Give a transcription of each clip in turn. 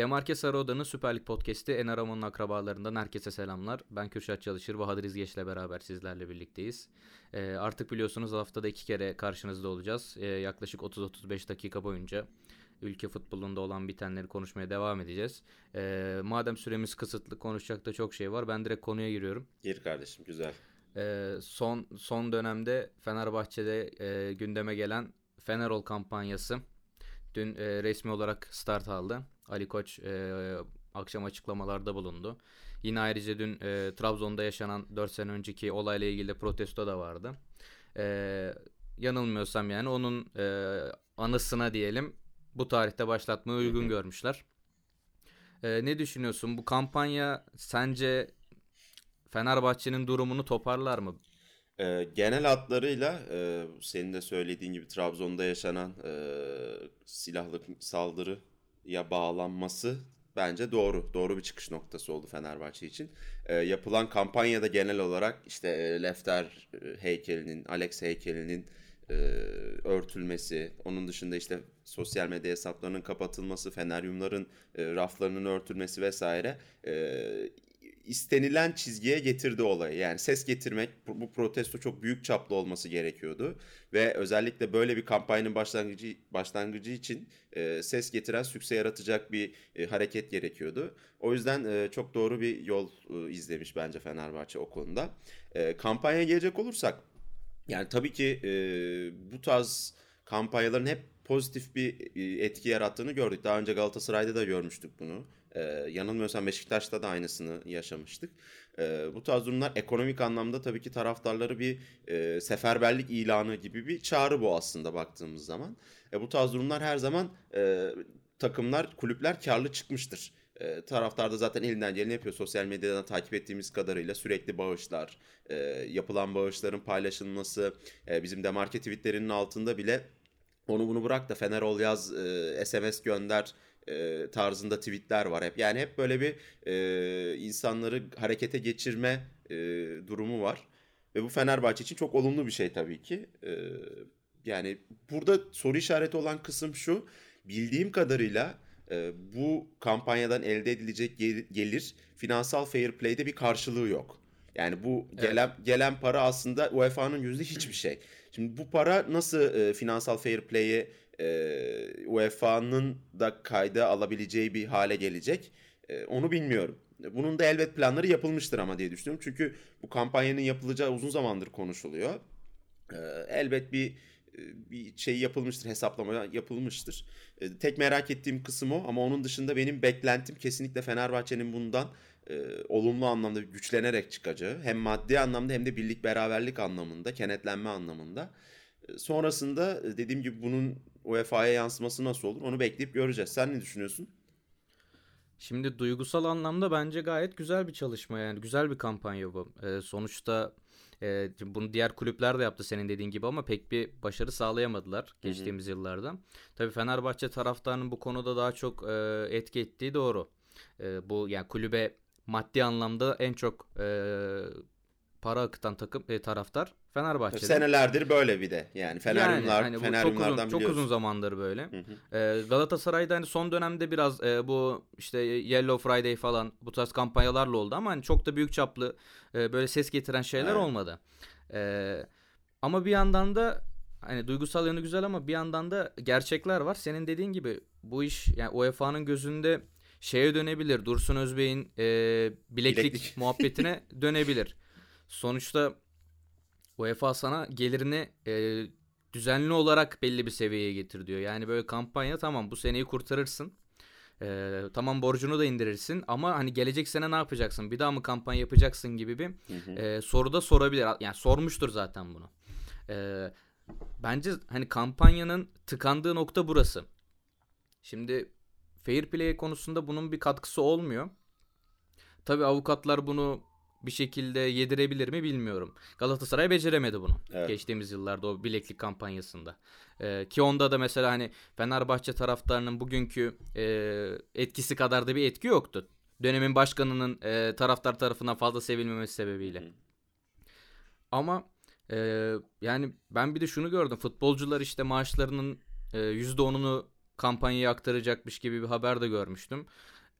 Demarke Sarıoda'nın Süper Lig Podcast'i En Aramon'un akrabalarından herkese selamlar. Ben Kürşat Çalışır, Bahadır İzgeç'le beraber sizlerle birlikteyiz. Ee, artık biliyorsunuz haftada iki kere karşınızda olacağız. Ee, yaklaşık 30-35 dakika boyunca ülke futbolunda olan bitenleri konuşmaya devam edeceğiz. Ee, madem süremiz kısıtlı konuşacak da çok şey var ben direkt konuya giriyorum. Gir kardeşim güzel. Ee, son son dönemde Fenerbahçe'de e, gündeme gelen Fenerol kampanyası dün e, resmi olarak start aldı. Ali Koç e, akşam açıklamalarda bulundu. Yine ayrıca dün e, Trabzon'da yaşanan 4 sene önceki olayla ilgili de protesto da vardı. E, yanılmıyorsam yani onun e, anısına diyelim bu tarihte başlatmayı uygun görmüşler. E, ne düşünüyorsun? Bu kampanya sence Fenerbahçe'nin durumunu toparlar mı? E, genel hatlarıyla e, senin de söylediğin gibi Trabzon'da yaşanan e, silahlı saldırıya bağlanması bence doğru. Doğru bir çıkış noktası oldu Fenerbahçe için. E, yapılan kampanyada genel olarak işte e, Lefter e, heykelinin, Alex heykelinin e, örtülmesi, onun dışında işte sosyal medya hesaplarının kapatılması, feneryumların e, raflarının örtülmesi vesaire e, istenilen çizgiye getirdi olayı. Yani ses getirmek bu protesto çok büyük çaplı olması gerekiyordu ve özellikle böyle bir kampanyanın başlangıcı başlangıcı için e, ses getiren sükse yaratacak bir e, hareket gerekiyordu. O yüzden e, çok doğru bir yol e, izlemiş bence Fenerbahçe o konuda. E, kampanyaya gelecek olursak yani tabii ki e, bu tarz kampanyaların hep pozitif bir e, etki yarattığını gördük. Daha önce Galatasaray'da da görmüştük bunu. Ee, yanılmıyorsam Beşiktaş'ta da aynısını yaşamıştık. Ee, bu tarz durumlar ekonomik anlamda tabii ki taraftarları bir e, seferberlik ilanı gibi bir çağrı bu aslında baktığımız zaman. E, bu tarz durumlar her zaman e, takımlar, kulüpler karlı çıkmıştır. E, taraftar da zaten elinden geleni yapıyor. Sosyal medyadan takip ettiğimiz kadarıyla sürekli bağışlar, e, yapılan bağışların paylaşılması, e, bizim de market tweetlerinin altında bile onu bunu bırak da Fener ol yaz, e, SMS gönder e, tarzında tweetler var hep. Yani hep böyle bir e, insanları harekete geçirme e, durumu var. Ve bu Fenerbahçe için çok olumlu bir şey tabii ki. E, yani burada soru işareti olan kısım şu. Bildiğim kadarıyla e, bu kampanyadan elde edilecek gelir finansal fair play'de bir karşılığı yok. Yani bu gelen evet. gelen para aslında UEFA'nın yüzde hiçbir şey. Şimdi bu para nasıl e, finansal fair play'e e, UEFA'nın da kayda alabileceği bir hale gelecek. E, onu bilmiyorum. Bunun da elbet planları yapılmıştır ama diye düşünüyorum. Çünkü bu kampanyanın yapılacağı uzun zamandır konuşuluyor. E, elbet bir bir şey yapılmıştır, hesaplama yapılmıştır. Tek merak ettiğim kısım o ama onun dışında benim beklentim kesinlikle Fenerbahçe'nin bundan e, olumlu anlamda güçlenerek çıkacağı. Hem maddi anlamda hem de birlik beraberlik anlamında, kenetlenme anlamında. Sonrasında dediğim gibi bunun UEFA'ya yansıması nasıl olur onu bekleyip göreceğiz. Sen ne düşünüyorsun? Şimdi duygusal anlamda bence gayet güzel bir çalışma yani güzel bir kampanya bu. Ee, sonuçta e, bunu diğer kulüpler de yaptı senin dediğin gibi ama pek bir başarı sağlayamadılar geçtiğimiz hı hı. yıllarda. Tabii Fenerbahçe taraftarının bu konuda daha çok e, etki ettiği doğru. E, bu yani kulübe maddi anlamda en çok e, para akıtan takım e, taraftar Fenerbahçe'de. Senelerdir böyle bir de. Yani Feneryumlar, yani, hani Feneryumlardan çok uzun, çok uzun zamandır böyle. Hı hı. Ee, Galatasaray'da hani son dönemde biraz e, bu işte Yellow Friday falan bu tarz kampanyalarla oldu ama hani çok da büyük çaplı e, böyle ses getiren şeyler evet. olmadı. E, ama bir yandan da hani duygusal yanı güzel ama bir yandan da gerçekler var. Senin dediğin gibi bu iş yani UEFA'nın gözünde şeye dönebilir. Dursun Özbey'in e, bileklik, bileklik. muhabbetine dönebilir. Sonuçta UEFA sana gelirini e, düzenli olarak belli bir seviyeye getir diyor. Yani böyle kampanya tamam bu seneyi kurtarırsın. E, tamam borcunu da indirirsin ama hani gelecek sene ne yapacaksın? Bir daha mı kampanya yapacaksın gibi bir E, soru da sorabilir. Yani sormuştur zaten bunu. E, bence hani kampanyanın tıkandığı nokta burası. Şimdi fair play konusunda bunun bir katkısı olmuyor. Tabi avukatlar bunu bir şekilde yedirebilir mi bilmiyorum. Galatasaray beceremedi bunu. Evet. Geçtiğimiz yıllarda o bileklik kampanyasında. Ee, ki onda da mesela hani Fenerbahçe taraftarının bugünkü e, etkisi kadar da bir etki yoktu. Dönemin başkanının e, taraftar tarafından fazla sevilmemesi sebebiyle. Hı. Ama e, yani ben bir de şunu gördüm. Futbolcular işte maaşlarının e, %10'unu kampanyayı aktaracakmış gibi bir haber de görmüştüm.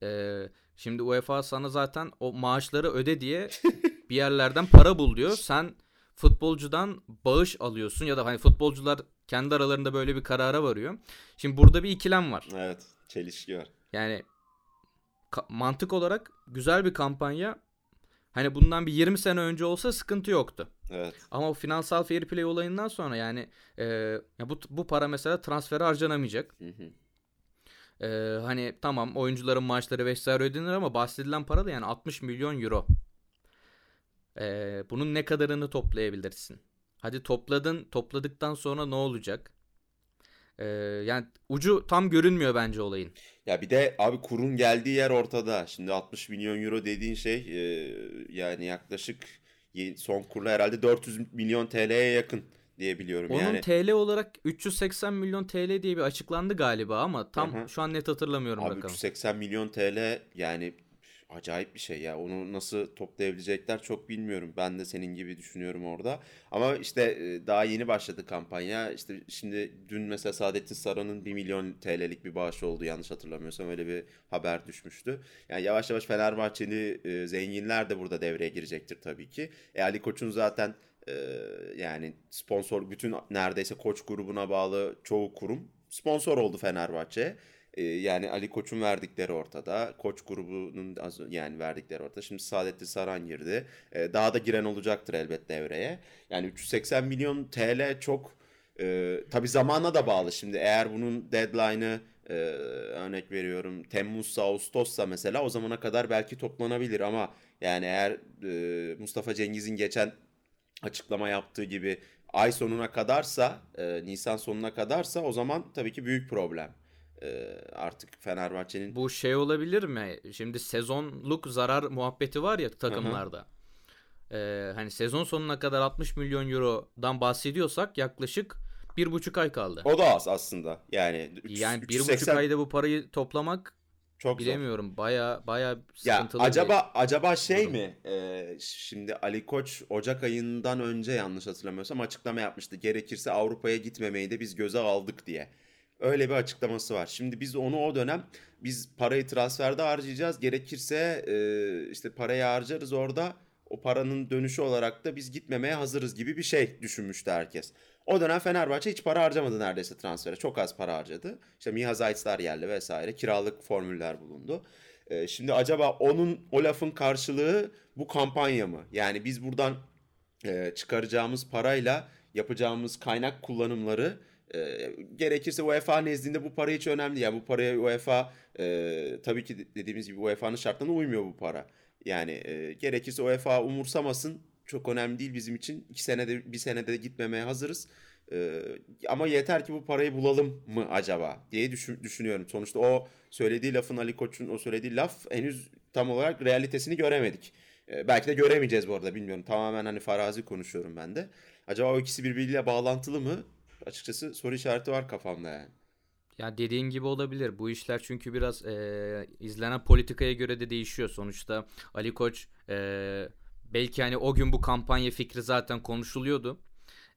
E, şimdi UEFA sana zaten o maaşları öde diye bir yerlerden para bul diyor. Sen futbolcudan bağış alıyorsun ya da hani futbolcular kendi aralarında böyle bir karara varıyor. Şimdi burada bir ikilem var. Evet, çelişki var. Yani mantık olarak güzel bir kampanya. Hani bundan bir 20 sene önce olsa sıkıntı yoktu. Evet. Ama o finansal fair play olayından sonra yani e, ya bu bu para mesela transfere harcanamayacak. Hı hı. E, hani tamam oyuncuların maaşları vesaire ödenir ama bahsedilen para da yani 60 milyon euro. E, bunun ne kadarını toplayabilirsin? Hadi topladın, topladıktan sonra ne olacak? Ee, yani ucu tam görünmüyor bence olayın. Ya bir de abi kurun geldiği yer ortada. Şimdi 60 milyon euro dediğin şey e, yani yaklaşık son kurla herhalde 400 milyon TL'ye yakın diye biliyorum Onun yani. TL olarak 380 milyon TL diye bir açıklandı galiba ama tam Hı-hı. şu an net hatırlamıyorum Abi rakamı. 380 milyon TL yani acayip bir şey ya. Onu nasıl toplayabilecekler çok bilmiyorum. Ben de senin gibi düşünüyorum orada. Ama işte e, daha yeni başladı kampanya. İşte şimdi dün mesela Saadettin Saran'ın 1 milyon TL'lik bir bağış oldu yanlış hatırlamıyorsam. Öyle bir haber düşmüştü. Yani yavaş yavaş Fenerbahçeli e, zenginler de burada devreye girecektir tabii ki. E Ali Koç'un zaten yani sponsor bütün neredeyse Koç grubuna bağlı çoğu kurum sponsor oldu Fenerbahçe. Yani Ali Koç'un verdikleri ortada. Koç grubunun yani verdikleri ortada. Şimdi Saadettin Saran girdi. Daha da giren olacaktır elbet devreye. Yani 380 milyon TL çok e, tabii zamana da bağlı. Şimdi eğer bunun deadline'ı e, örnek veriyorum Temmuz'sa Ağustos'sa mesela o zamana kadar belki toplanabilir ama yani eğer e, Mustafa Cengiz'in geçen açıklama yaptığı gibi ay sonuna kadarsa, e, Nisan sonuna kadarsa o zaman tabii ki büyük problem e, artık Fenerbahçe'nin. Bu şey olabilir mi? Şimdi sezonluk zarar muhabbeti var ya takımlarda. Ee, hani sezon sonuna kadar 60 milyon eurodan bahsediyorsak yaklaşık bir buçuk ay kaldı. O da az aslında. Yani üç, yani bir buçuk ayda bu parayı toplamak çok bilemiyorum. Zor. Baya baya sıkıntılı. Ya acaba bir... acaba şey Durum. mi? Ee, şimdi Ali Koç Ocak ayından önce yanlış hatırlamıyorsam açıklama yapmıştı. Gerekirse Avrupa'ya gitmemeyi de biz göze aldık diye. Öyle bir açıklaması var. Şimdi biz onu o dönem biz parayı transferde harcayacağız. Gerekirse e, işte parayı harcarız orada. O paranın dönüşü olarak da biz gitmemeye hazırız gibi bir şey düşünmüştü herkes. O dönem Fenerbahçe hiç para harcamadı neredeyse transfere. Çok az para harcadı. İşte Miha Zayt'lar geldi vesaire. Kiralık formüller bulundu. E, şimdi acaba onun o lafın karşılığı bu kampanya mı? Yani biz buradan e, çıkaracağımız parayla yapacağımız kaynak kullanımları e, gerekirse UEFA nezdinde bu para hiç önemli. Yani bu paraya UEFA e, tabii ki dediğimiz gibi UEFA'nın şartlarına uymuyor bu para. Yani e, gerekirse UEFA umursamasın çok önemli değil bizim için. İki senede bir senede gitmemeye hazırız. Ee, ama yeter ki bu parayı bulalım mı acaba diye düşün, düşünüyorum. Sonuçta o söylediği lafın Ali Koç'un o söylediği laf henüz tam olarak realitesini göremedik. Ee, belki de göremeyeceğiz bu arada bilmiyorum. Tamamen hani farazi konuşuyorum ben de. Acaba o ikisi birbiriyle bağlantılı mı? açıkçası soru işareti var kafamda yani. Ya dediğin gibi olabilir. Bu işler çünkü biraz e, izlenen politikaya göre de değişiyor. Sonuçta Ali Koç e, belki hani o gün bu kampanya fikri zaten konuşuluyordu.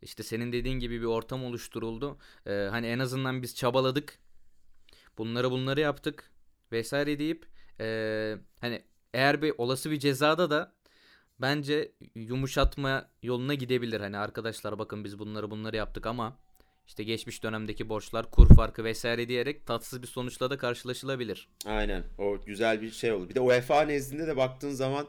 İşte senin dediğin gibi bir ortam oluşturuldu. E, hani en azından biz çabaladık. Bunları bunları yaptık vesaire deyip e, hani eğer bir olası bir cezada da bence yumuşatma yoluna gidebilir. Hani arkadaşlar bakın biz bunları bunları yaptık ama işte geçmiş dönemdeki borçlar, kur farkı vesaire diyerek tatsız bir sonuçla da karşılaşılabilir. Aynen. O güzel bir şey oldu. Bir de UEFA nezdinde de baktığın zaman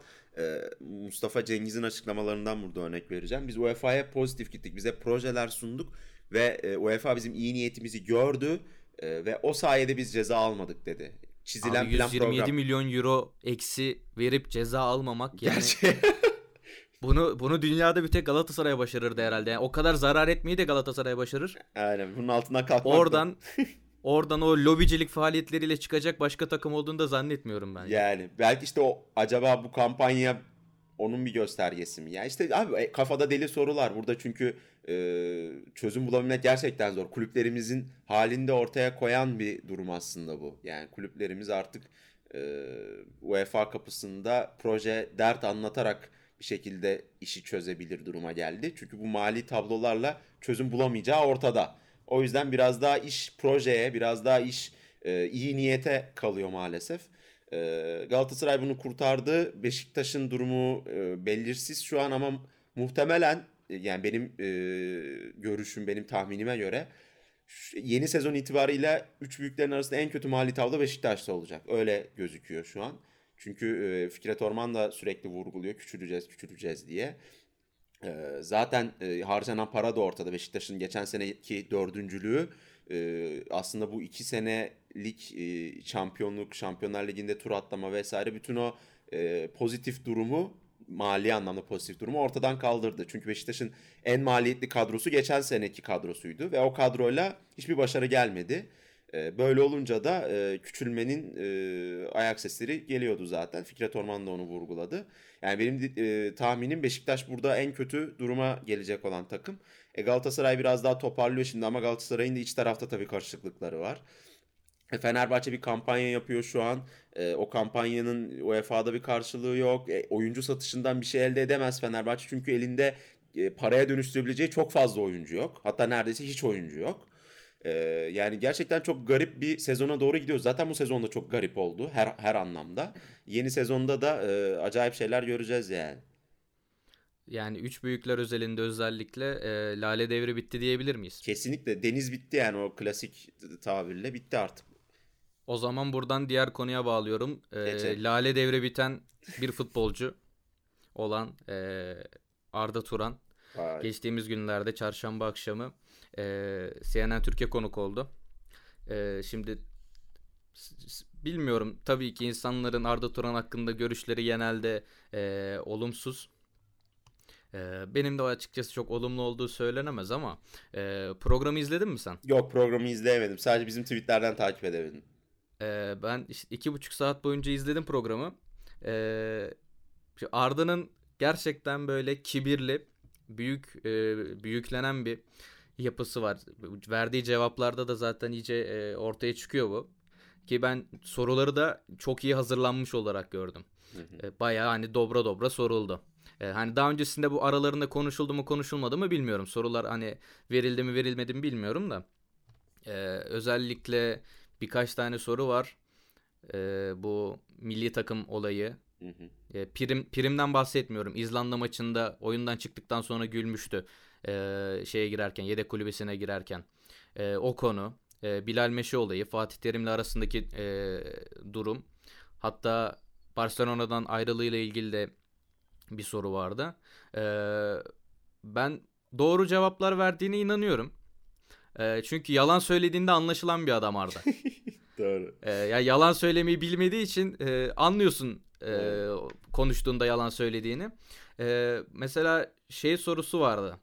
Mustafa Cengiz'in açıklamalarından burada örnek vereceğim. Biz UEFA'ya pozitif gittik. Bize projeler sunduk ve e, UEFA bizim iyi niyetimizi gördü e, ve o sayede biz ceza almadık dedi. Çizilen Abi 127 plan program. milyon euro eksi verip ceza almamak yani Gerçi... Bunu bunu dünyada bir tek Galatasaray başarırdı herhalde. Yani o kadar zarar etmeyi de Galatasaray başarır. Aynen. Bunun altına kalkmak. Oradan oradan o lobicilik faaliyetleriyle çıkacak başka takım olduğunu da zannetmiyorum ben. Yani belki işte o acaba bu kampanya onun bir göstergesi mi? Yani işte abi e, kafada deli sorular burada çünkü e, çözüm bulabilmek gerçekten zor. Kulüplerimizin halinde ortaya koyan bir durum aslında bu. Yani kulüplerimiz artık e, UEFA kapısında proje dert anlatarak bir şekilde işi çözebilir duruma geldi. Çünkü bu mali tablolarla çözüm bulamayacağı ortada. O yüzden biraz daha iş projeye, biraz daha iş e, iyi niyete kalıyor maalesef. E, Galatasaray bunu kurtardı. Beşiktaş'ın durumu e, belirsiz şu an ama muhtemelen e, yani benim e, görüşüm, benim tahminime göre yeni sezon itibariyle üç büyüklerin arasında en kötü mali tablo Beşiktaş'ta olacak. Öyle gözüküyor şu an. Çünkü e, Fikret Orman da sürekli vurguluyor küçüleceğiz küçüleceğiz diye. E, zaten e, harcanan para da ortada. Beşiktaş'ın geçen seneki dördüncülüğü e, aslında bu iki senelik e, şampiyonluk, Şampiyonlar Ligi'nde tur atlama vesaire bütün o e, pozitif durumu mali anlamda pozitif durumu ortadan kaldırdı. Çünkü Beşiktaş'ın en maliyetli kadrosu geçen seneki kadrosuydu ve o kadroyla hiçbir başarı gelmedi. Ee, böyle olunca da e, küçülmenin e, ayak sesleri geliyordu zaten. Fikret Orman da onu vurguladı. Yani benim e, tahminim Beşiktaş burada en kötü duruma gelecek olan takım. E, Galatasaray biraz daha toparlıyor şimdi ama Galatasaray'ın da iç tarafta tabii karışıklıkları var. Fenerbahçe bir kampanya yapıyor şu an. E, o kampanyanın UEFA'da bir karşılığı yok. E, oyuncu satışından bir şey elde edemez Fenerbahçe. Çünkü elinde e, paraya dönüştürebileceği çok fazla oyuncu yok. Hatta neredeyse hiç oyuncu yok. E, yani gerçekten çok garip bir sezona doğru gidiyoruz. Zaten bu sezonda çok garip oldu her her anlamda. Yeni sezonda da e, acayip şeyler göreceğiz yani. Yani üç büyükler özelinde özellikle e, lale devri bitti diyebilir miyiz? Kesinlikle deniz bitti yani o klasik tabirle bitti artık. O zaman buradan diğer konuya bağlıyorum. E, lale devri biten bir futbolcu olan e, Arda Turan. Vay. Geçtiğimiz günlerde çarşamba akşamı e, CNN Türkiye konuk oldu. E, şimdi bilmiyorum tabii ki insanların Arda Turan hakkında görüşleri genelde e, olumsuz. E, benim de açıkçası çok olumlu olduğu söylenemez ama e, programı izledin mi sen? Yok programı izleyemedim. Sadece bizim tweetlerden takip edemedim. E, ben işte iki buçuk saat boyunca izledim programı. E, Arda'nın gerçekten böyle kibirli, büyük e, büyüklenen bir yapısı var. Verdiği cevaplarda da zaten iyice e, ortaya çıkıyor bu. Ki ben soruları da çok iyi hazırlanmış olarak gördüm. E, bayağı hani dobra dobra soruldu. E, hani daha öncesinde bu aralarında konuşuldu mu konuşulmadı mı bilmiyorum. Sorular hani verildi mi verilmedi mi bilmiyorum da. E, özellikle birkaç tane soru var. E, bu milli takım olayı. Hı hı. E, prim primden bahsetmiyorum. İzlanda maçında oyundan çıktıktan sonra gülmüştü. E, şeye girerken, yedek kulübesine girerken. E, o konu. E, Bilal Meşe olayı, Fatih Terim'le arasındaki e, durum. Hatta Barcelona'dan ayrılığıyla ilgili de bir soru vardı. E, ben doğru cevaplar verdiğine inanıyorum. E, çünkü yalan söylediğinde anlaşılan bir adam Arda. Doğru. E, ya yalan söylemeyi bilmediği için e, anlıyorsun e, konuştuğunda yalan söylediğini. E, mesela şey sorusu vardı.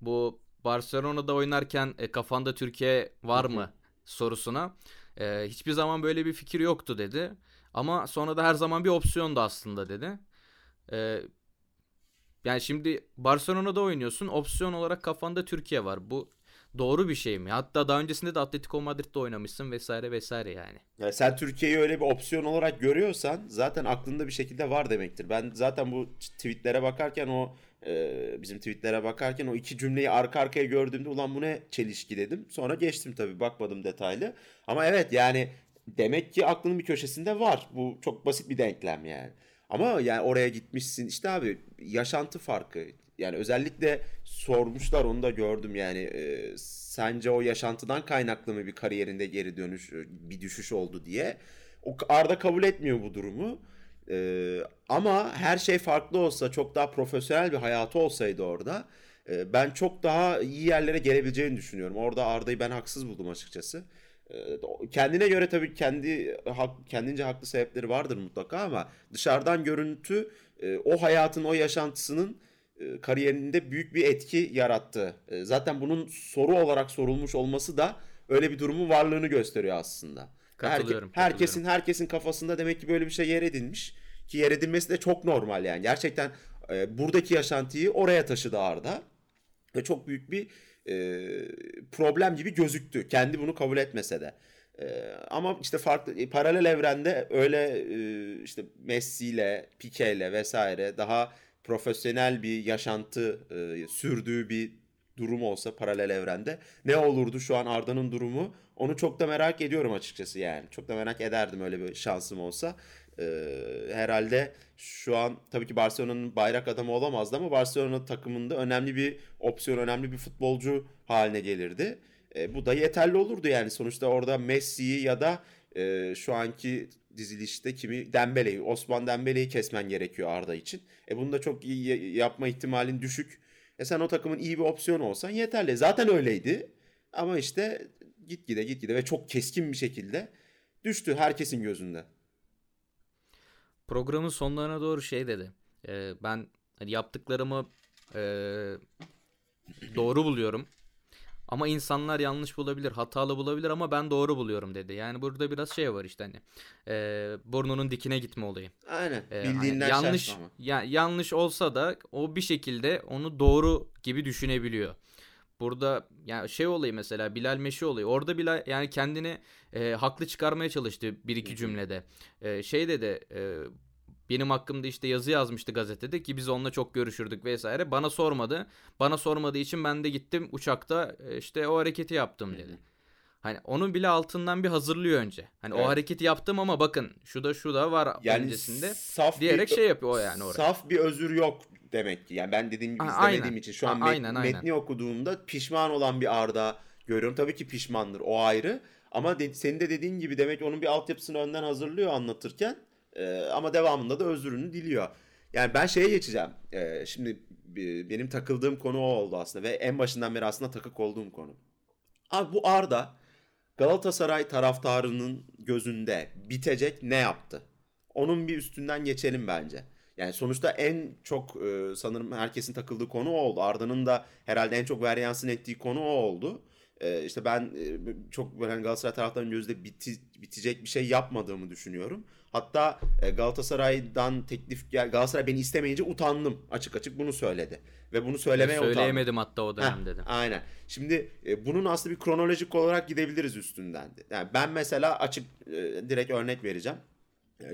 Bu Barcelona'da oynarken e, kafanda Türkiye var mı sorusuna. E, hiçbir zaman böyle bir fikir yoktu dedi. Ama sonra da her zaman bir opsiyondu aslında dedi. E, yani şimdi Barcelona'da oynuyorsun. Opsiyon olarak kafanda Türkiye var. Bu doğru bir şey mi? Hatta daha öncesinde de Atletico Madrid'de oynamışsın vesaire vesaire yani. yani sen Türkiye'yi öyle bir opsiyon olarak görüyorsan zaten aklında bir şekilde var demektir. Ben zaten bu tweetlere bakarken o e, bizim tweetlere bakarken o iki cümleyi arka arkaya gördüğümde ulan bu ne çelişki dedim. Sonra geçtim tabii bakmadım detaylı. Ama evet yani demek ki aklının bir köşesinde var. Bu çok basit bir denklem yani. Ama yani oraya gitmişsin işte abi yaşantı farkı. Yani özellikle sormuşlar onu da gördüm yani e, sence o yaşantıdan kaynaklı mı bir kariyerinde geri dönüş bir düşüş oldu diye. O Arda kabul etmiyor bu durumu. E, ama her şey farklı olsa çok daha profesyonel bir hayatı olsaydı orada e, ben çok daha iyi yerlere gelebileceğini düşünüyorum. Orada Arda'yı ben haksız buldum açıkçası. E, kendine göre tabii kendi hak, kendince haklı sebepleri vardır mutlaka ama dışarıdan görüntü e, o hayatın o yaşantısının e, kariyerinde büyük bir etki yarattı. E, zaten bunun soru olarak sorulmuş olması da öyle bir durumun varlığını gösteriyor aslında. Katılıyorum. Herke, herkesin herkesin kafasında demek ki böyle bir şey yer edilmiş ki yer edilmesi de çok normal yani. Gerçekten e, buradaki yaşantıyı oraya taşıdı Arda ve çok büyük bir e, problem gibi gözüktü. Kendi bunu kabul etmese de. E, ama işte farklı e, paralel evrende öyle e, işte Messi ile Pique ile vesaire daha profesyonel bir yaşantı e, sürdüğü bir durum olsa paralel evrende ne olurdu şu an Arda'nın durumu? Onu çok da merak ediyorum açıkçası yani. Çok da merak ederdim öyle bir şansım olsa. Ee, herhalde şu an tabii ki Barcelona'nın bayrak adamı olamazdı ama Barcelona takımında önemli bir opsiyon, önemli bir futbolcu haline gelirdi. E, bu da yeterli olurdu yani. Sonuçta orada Messi'yi ya da e, şu anki dizilişte kimi Dembele'yi, Osman Dembele'yi kesmen gerekiyor Arda için. E bunu da çok iyi yapma ihtimalin düşük. E sen o takımın iyi bir opsiyon olsan yeterli. Zaten öyleydi. Ama işte gitgide gitgide ve çok keskin bir şekilde düştü herkesin gözünde. Programın sonlarına doğru şey dedi. E, ben hani yaptıklarımı e, doğru buluyorum. Ama insanlar yanlış bulabilir, hatalı bulabilir ama ben doğru buluyorum dedi. Yani burada biraz şey var işte hani e, burnunun dikine gitme olayı. Aynen. E, Bildiğinden hani yanlış ya, yanlış olsa da o bir şekilde onu doğru gibi düşünebiliyor. Burada yani şey olayı mesela Bilal Meşi olayı. Orada Bilal yani kendini e, haklı çıkarmaya çalıştı bir iki cümlede. E, şey dedi e, benim hakkımda işte yazı yazmıştı gazetede ki biz onunla çok görüşürdük vesaire. Bana sormadı. Bana sormadığı için ben de gittim uçakta e, işte o hareketi yaptım dedi. Hani onun bile altından bir hazırlıyor önce. Hani evet. o hareketi yaptım ama bakın şu da şu da var yani öncesinde saf diyerek bir, şey yapıyor o yani oraya. Saf bir özür yok demek ki. Yani ben dediğim gibi ha, izlemediğim aynen. için şu an ha, met, aynen, metni okuduğumda pişman olan bir Arda görüyorum. Tabii ki pişmandır o ayrı. Ama de, senin de dediğin gibi demek onun bir altyapısını önden hazırlıyor anlatırken. Ee, ama devamında da özrünü diliyor. Yani ben şeye geçeceğim. Ee, şimdi benim takıldığım konu o oldu aslında ve en başından beri aslında takık olduğum konu. Abi bu Arda Galatasaray taraftarının gözünde bitecek ne yaptı? Onun bir üstünden geçelim bence. Yani sonuçta en çok e, sanırım herkesin takıldığı konu o oldu. Arda'nın da herhalde en çok varyansın ettiği konu o oldu. E, işte ben e, çok böyle hani Galatasaray taraftarının gözünde biti, bitecek bir şey yapmadığımı düşünüyorum. Hatta e, Galatasaray'dan teklif gel Galatasaray beni istemeyince utandım. Açık açık bunu söyledi. Ve bunu söylemeye utandım. Söyleyemedim hatta o dönemde de. Aynen. Şimdi e, bunun aslında bir kronolojik olarak gidebiliriz üstünden. De. Yani ben mesela açık e, direkt örnek vereceğim.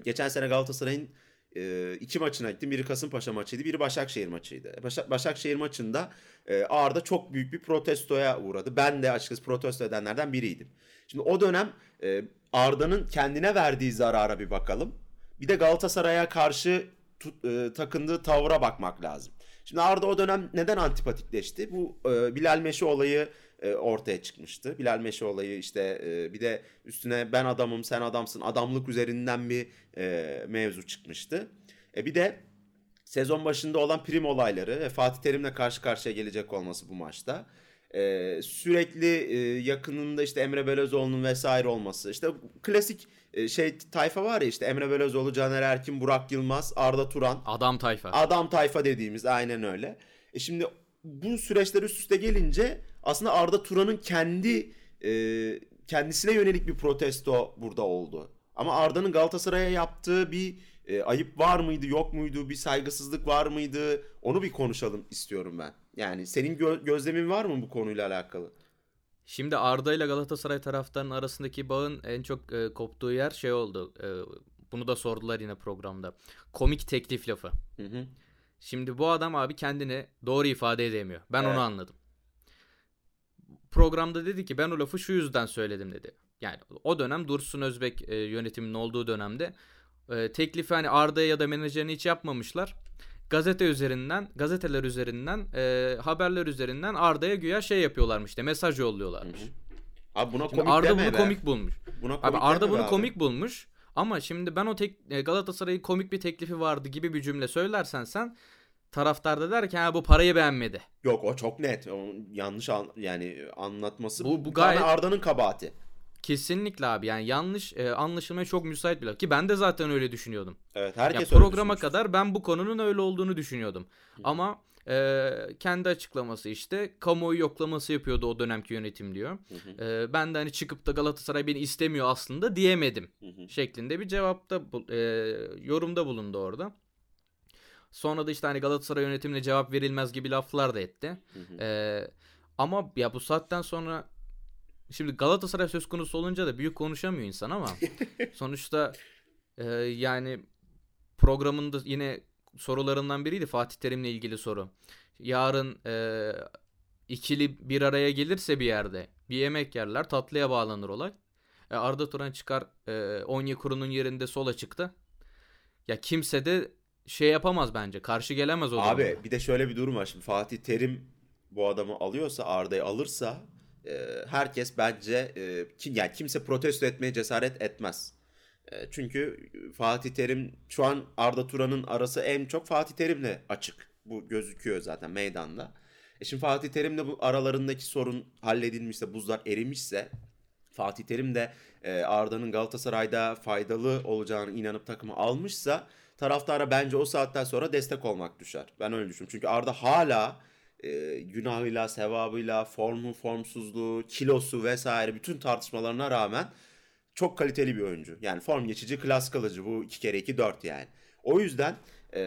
Geçen sene Galatasaray'ın e, iki maçına gittim. Biri Kasımpaşa maçıydı, biri Başakşehir maçıydı. Başak, Başakşehir maçında e, Arda çok büyük bir protestoya uğradı. Ben de açıkçası protesto edenlerden biriydim. Şimdi o dönem e, Arda'nın kendine verdiği zarara bir bakalım. Bir de Galatasaray'a karşı tut, e, takındığı tavra bakmak lazım. Şimdi Arda o dönem neden antipatikleşti? Bu e, Bilal Meşe olayı e, ortaya çıkmıştı. Bilal Meşe olayı işte e, bir de üstüne ben adamım sen adamsın adamlık üzerinden bir e, mevzu çıkmıştı. E, bir de sezon başında olan prim olayları ve Fatih Terim'le karşı karşıya gelecek olması bu maçta. Ee, sürekli e, yakınında işte Emre Belözoğlu'nun vesaire olması. İşte klasik e, şey tayfa var ya işte Emre Belözoğlu, Caner Erkin, Burak Yılmaz, Arda Turan. Adam tayfa. Adam tayfa dediğimiz aynen öyle. E şimdi bu süreçler üst üste gelince aslında Arda Turan'ın kendi e, kendisine yönelik bir protesto burada oldu. Ama Arda'nın Galatasaray'a yaptığı bir e, ayıp var mıydı, yok muydu, bir saygısızlık var mıydı? Onu bir konuşalım istiyorum ben. Yani senin gö- gözlemin var mı bu konuyla alakalı? Şimdi Arda ile Galatasaray taraftarının arasındaki bağın en çok e, koptuğu yer şey oldu. E, bunu da sordular yine programda. Komik teklif lafı. Hı hı. Şimdi bu adam abi kendini doğru ifade edemiyor. Ben evet. onu anladım. Programda dedi ki ben o lafı şu yüzden söyledim dedi. Yani o dönem Dursun Özbek e, yönetiminin olduğu dönemde e, teklifi hani Arda'ya ya da menajerine hiç yapmamışlar. Gazete üzerinden, gazeteler üzerinden, e, haberler üzerinden Arda'ya güya şey yapıyorlarmış işte mesaj yolluyorlarmış. Hı hı. Abi buna şimdi komik Arda bunu be. komik bulmuş. Buna komik abi Arda bunu abi. komik bulmuş. Ama şimdi ben o tek e, Galatasaray'ın komik bir teklifi vardı gibi bir cümle söylersen sen taraftar da der ki ha bu parayı beğenmedi. Yok o çok net. O yanlış an, yani anlatması bu, bu gayet Arda'nın kabahati. Kesinlikle abi yani yanlış e, anlaşılmaya çok müsait bir laf ki ben de zaten öyle düşünüyordum. Evet herkes ya, programa kadar ben bu konunun öyle olduğunu düşünüyordum. Hı. Ama e, kendi açıklaması işte kamuoyu yoklaması yapıyordu o dönemki yönetim diyor. Hı hı. E, ben de hani çıkıp da Galatasaray beni istemiyor aslında diyemedim hı hı. şeklinde bir cevapta e, yorumda bulundu orada. Sonra da işte hani Galatasaray yönetimine cevap verilmez gibi laflar da etti. Hı hı. E, ama ya bu saatten sonra Şimdi Galatasaray söz konusu olunca da büyük konuşamıyor insan ama sonuçta e, yani programında yine sorularından biriydi Fatih Terim'le ilgili soru. Yarın e, ikili bir araya gelirse bir yerde bir yemek yerler tatlıya bağlanır olay. E, Arda Turan çıkar e, Onyekuru'nun yerinde sola çıktı. Ya kimse de şey yapamaz bence. Karşı gelemez o Abi durumda. bir de şöyle bir durum var. Şimdi Fatih Terim bu adamı alıyorsa Arda'yı alırsa e, herkes bence e, kim yani kimse protesto etmeye cesaret etmez. E, çünkü Fatih Terim şu an Arda Turan'ın arası en çok Fatih Terim'le açık. Bu gözüküyor zaten meydanda. E şimdi Fatih Terim'le bu aralarındaki sorun halledilmişse, buzlar erimişse Fatih Terim de e, Arda'nın Galatasaray'da faydalı olacağını inanıp takımı almışsa taraftara bence o saatten sonra destek olmak düşer. Ben öyle düşünüyorum. Çünkü Arda hala e, günahıyla, sevabıyla, formu, formsuzluğu, kilosu vesaire bütün tartışmalarına rağmen çok kaliteli bir oyuncu. Yani form geçici, klas kalıcı. Bu 2 kere 2 4 yani. O yüzden e,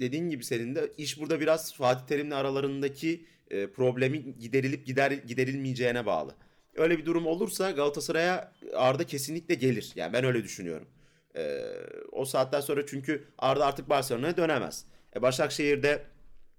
dediğin gibi senin de iş burada biraz Fatih Terim'le aralarındaki e, problemi giderilip gider giderilmeyeceğine bağlı. Öyle bir durum olursa Galatasaray'a Arda kesinlikle gelir. Yani ben öyle düşünüyorum. E, o saatten sonra çünkü Arda artık Barcelona'ya dönemez. E, Başakşehir'de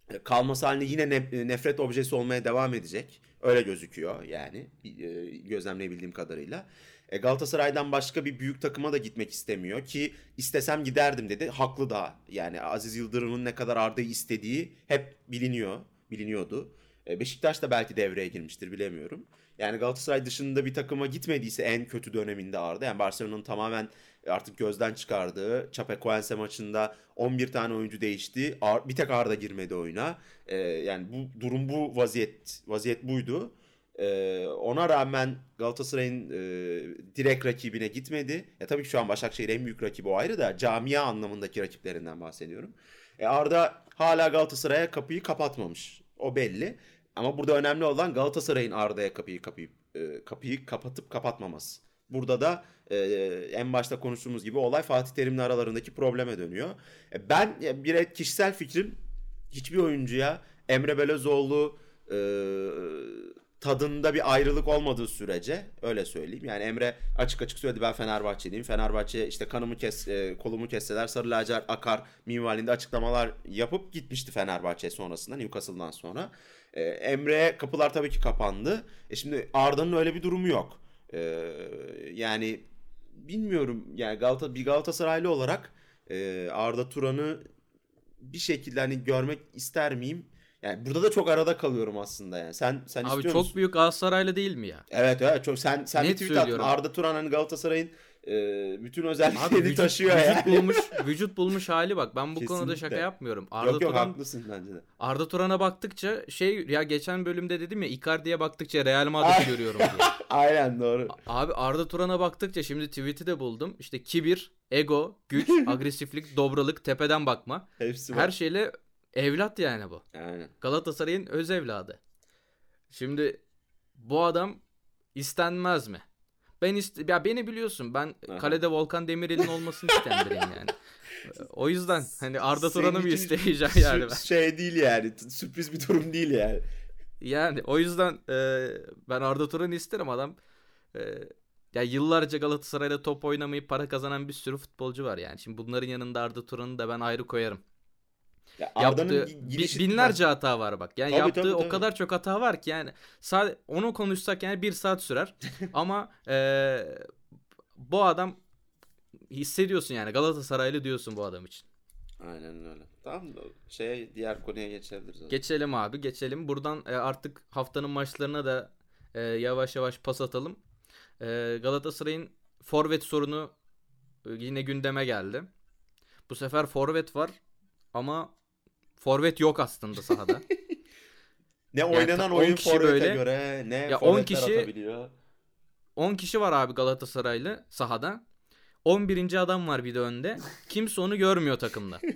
e, kalması halinde yine ne- nefret objesi olmaya devam edecek. Öyle gözüküyor yani e, gözlemleyebildiğim kadarıyla. E, Galatasaray'dan başka bir büyük takıma da gitmek istemiyor ki istesem giderdim dedi. Haklı da yani Aziz Yıldırım'ın ne kadar Arda'yı istediği hep biliniyor, biliniyordu. E, Beşiktaş da belki devreye girmiştir bilemiyorum. Yani Galatasaray dışında bir takıma gitmediyse en kötü döneminde Arda. Yani Barcelona'nın tamamen artık gözden çıkardığı Chapecoense maçında 11 tane oyuncu değişti. Bir tek Arda girmedi oyuna. E, yani bu durum bu vaziyet vaziyet buydu. E, ona rağmen Galatasaray'ın e, direkt rakibine gitmedi. Ya tabii ki şu an Başakşehir en büyük rakibi o ayrı da camia anlamındaki rakiplerinden bahsediyorum. E, Arda hala Galatasaray'a kapıyı kapatmamış. O belli. Ama burada önemli olan Galatasaray'ın Arda'ya kapıyı kapayıp e, kapıyı kapatıp kapatmaması. Burada da e, en başta konuştuğumuz gibi olay Fatih Terim'le aralarındaki probleme dönüyor. E, ben e, bir kişisel fikrim hiçbir oyuncuya Emre Belözoğlu e, tadında bir ayrılık olmadığı sürece öyle söyleyeyim. Yani Emre açık açık söyledi ben Fenerbahçeliyim. Fenerbahçe işte kanımı kes e, kolumu kesseler sarı lacivert akar minvalinde açıklamalar yapıp gitmişti Fenerbahçe sonrasında Newcastle'dan sonra. E, Emre'ye kapılar tabii ki kapandı. E şimdi Arda'nın öyle bir durumu yok. E, yani bilmiyorum yani Galata, bir Galatasaraylı olarak e, Arda Turan'ı bir şekilde hani görmek ister miyim? Yani burada da çok arada kalıyorum aslında yani. Sen sen Abi istiyor çok musun? büyük Galatasaraylı değil mi ya? Evet evet çok sen sen bir Net tweet attın. söylüyorum. Arda Turan hani Galatasaray'ın e, bütün Abi özelliklerini vücut, taşıyor vücut yani. bulmuş, vücut bulmuş hali bak. Ben bu konuda şaka Kesinlikle. yapmıyorum. Arda yok yok Turan haklısın bence de. Arda Turan'a baktıkça şey ya geçen bölümde dedim ya Icardi'ye baktıkça Real Madrid'i görüyorum diye. Aynen doğru. Abi Arda Turan'a baktıkça şimdi tweet'i de buldum. İşte kibir, ego, güç, agresiflik, dobralık, tepeden bakma. Hepsi var. Her şeyle evlat yani bu. Aynen. Galatasaray'ın öz evladı. Şimdi bu adam istenmez mi? Ben iste ya beni biliyorsun. Ben Aha. kalede Volkan Demirel'in olmasını isteyen biriyim yani. O yüzden hani Arda Turan'ı mı isteyeceğim yani ben. Şey değil yani. Sürpriz bir durum değil yani. Yani o yüzden e, ben Arda Turan'ı isterim adam. E, ya yıllarca Galatasaray'da top oynamayıp para kazanan bir sürü futbolcu var yani. Şimdi bunların yanında Arda Turan'ı da ben ayrı koyarım. Ya Yaptığı gi- bi- gidişi- binlerce hata var bak. Yani Tabii, yaptığı tabii, o tabii. kadar çok hata var ki yani sadece onu konuşsak yani bir saat sürer. Ama e, bu adam hissediyorsun yani Galatasaraylı diyorsun bu adam için. Aynen öyle. Tamam da şey diğer konuya geçebiliriz. o zaman. Geçelim abi geçelim. Buradan e, artık haftanın maçlarına da e, yavaş yavaş pas atalım. E, Galatasaray'ın forvet sorunu e, yine gündeme geldi. Bu sefer forvet var ama forvet yok aslında sahada. Ne oynanan 10 oyun forvete böyle- göre ne Ya 10 forvetler kişi- atabiliyor. 10 kişi var abi Galatasaraylı sahada. 11. adam var bir de önde. Kimse onu görmüyor takımda.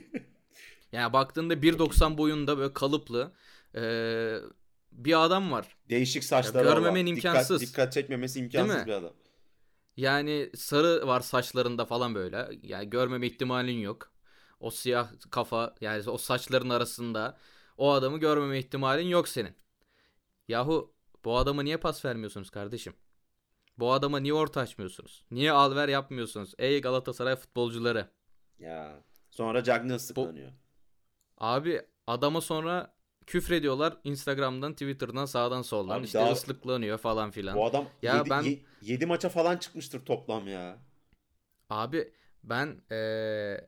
Yani baktığında 1.90 boyunda böyle kalıplı e, bir adam var. Değişik saçları Ya görmemen olan. imkansız. Dikkat, dikkat çekmemesi imkansız bir adam. Yani sarı var saçlarında falan böyle. Yani görmeme ihtimalin yok. O siyah kafa yani o saçların arasında o adamı görmeme ihtimalin yok senin. Yahu bu adama niye pas vermiyorsunuz kardeşim? Bu adama niye orta açmıyorsunuz? Niye alver yapmıyorsunuz? Ey Galatasaray futbolcuları. Ya sonra Cagney ıslıklanıyor. Abi adama sonra küfrediyorlar Instagram'dan, Twitter'dan, sağdan soldan. Abi işte daha... ıslıklanıyor falan filan. Bu adam ya 7, ben 7 maça falan çıkmıştır toplam ya. Abi ben ee,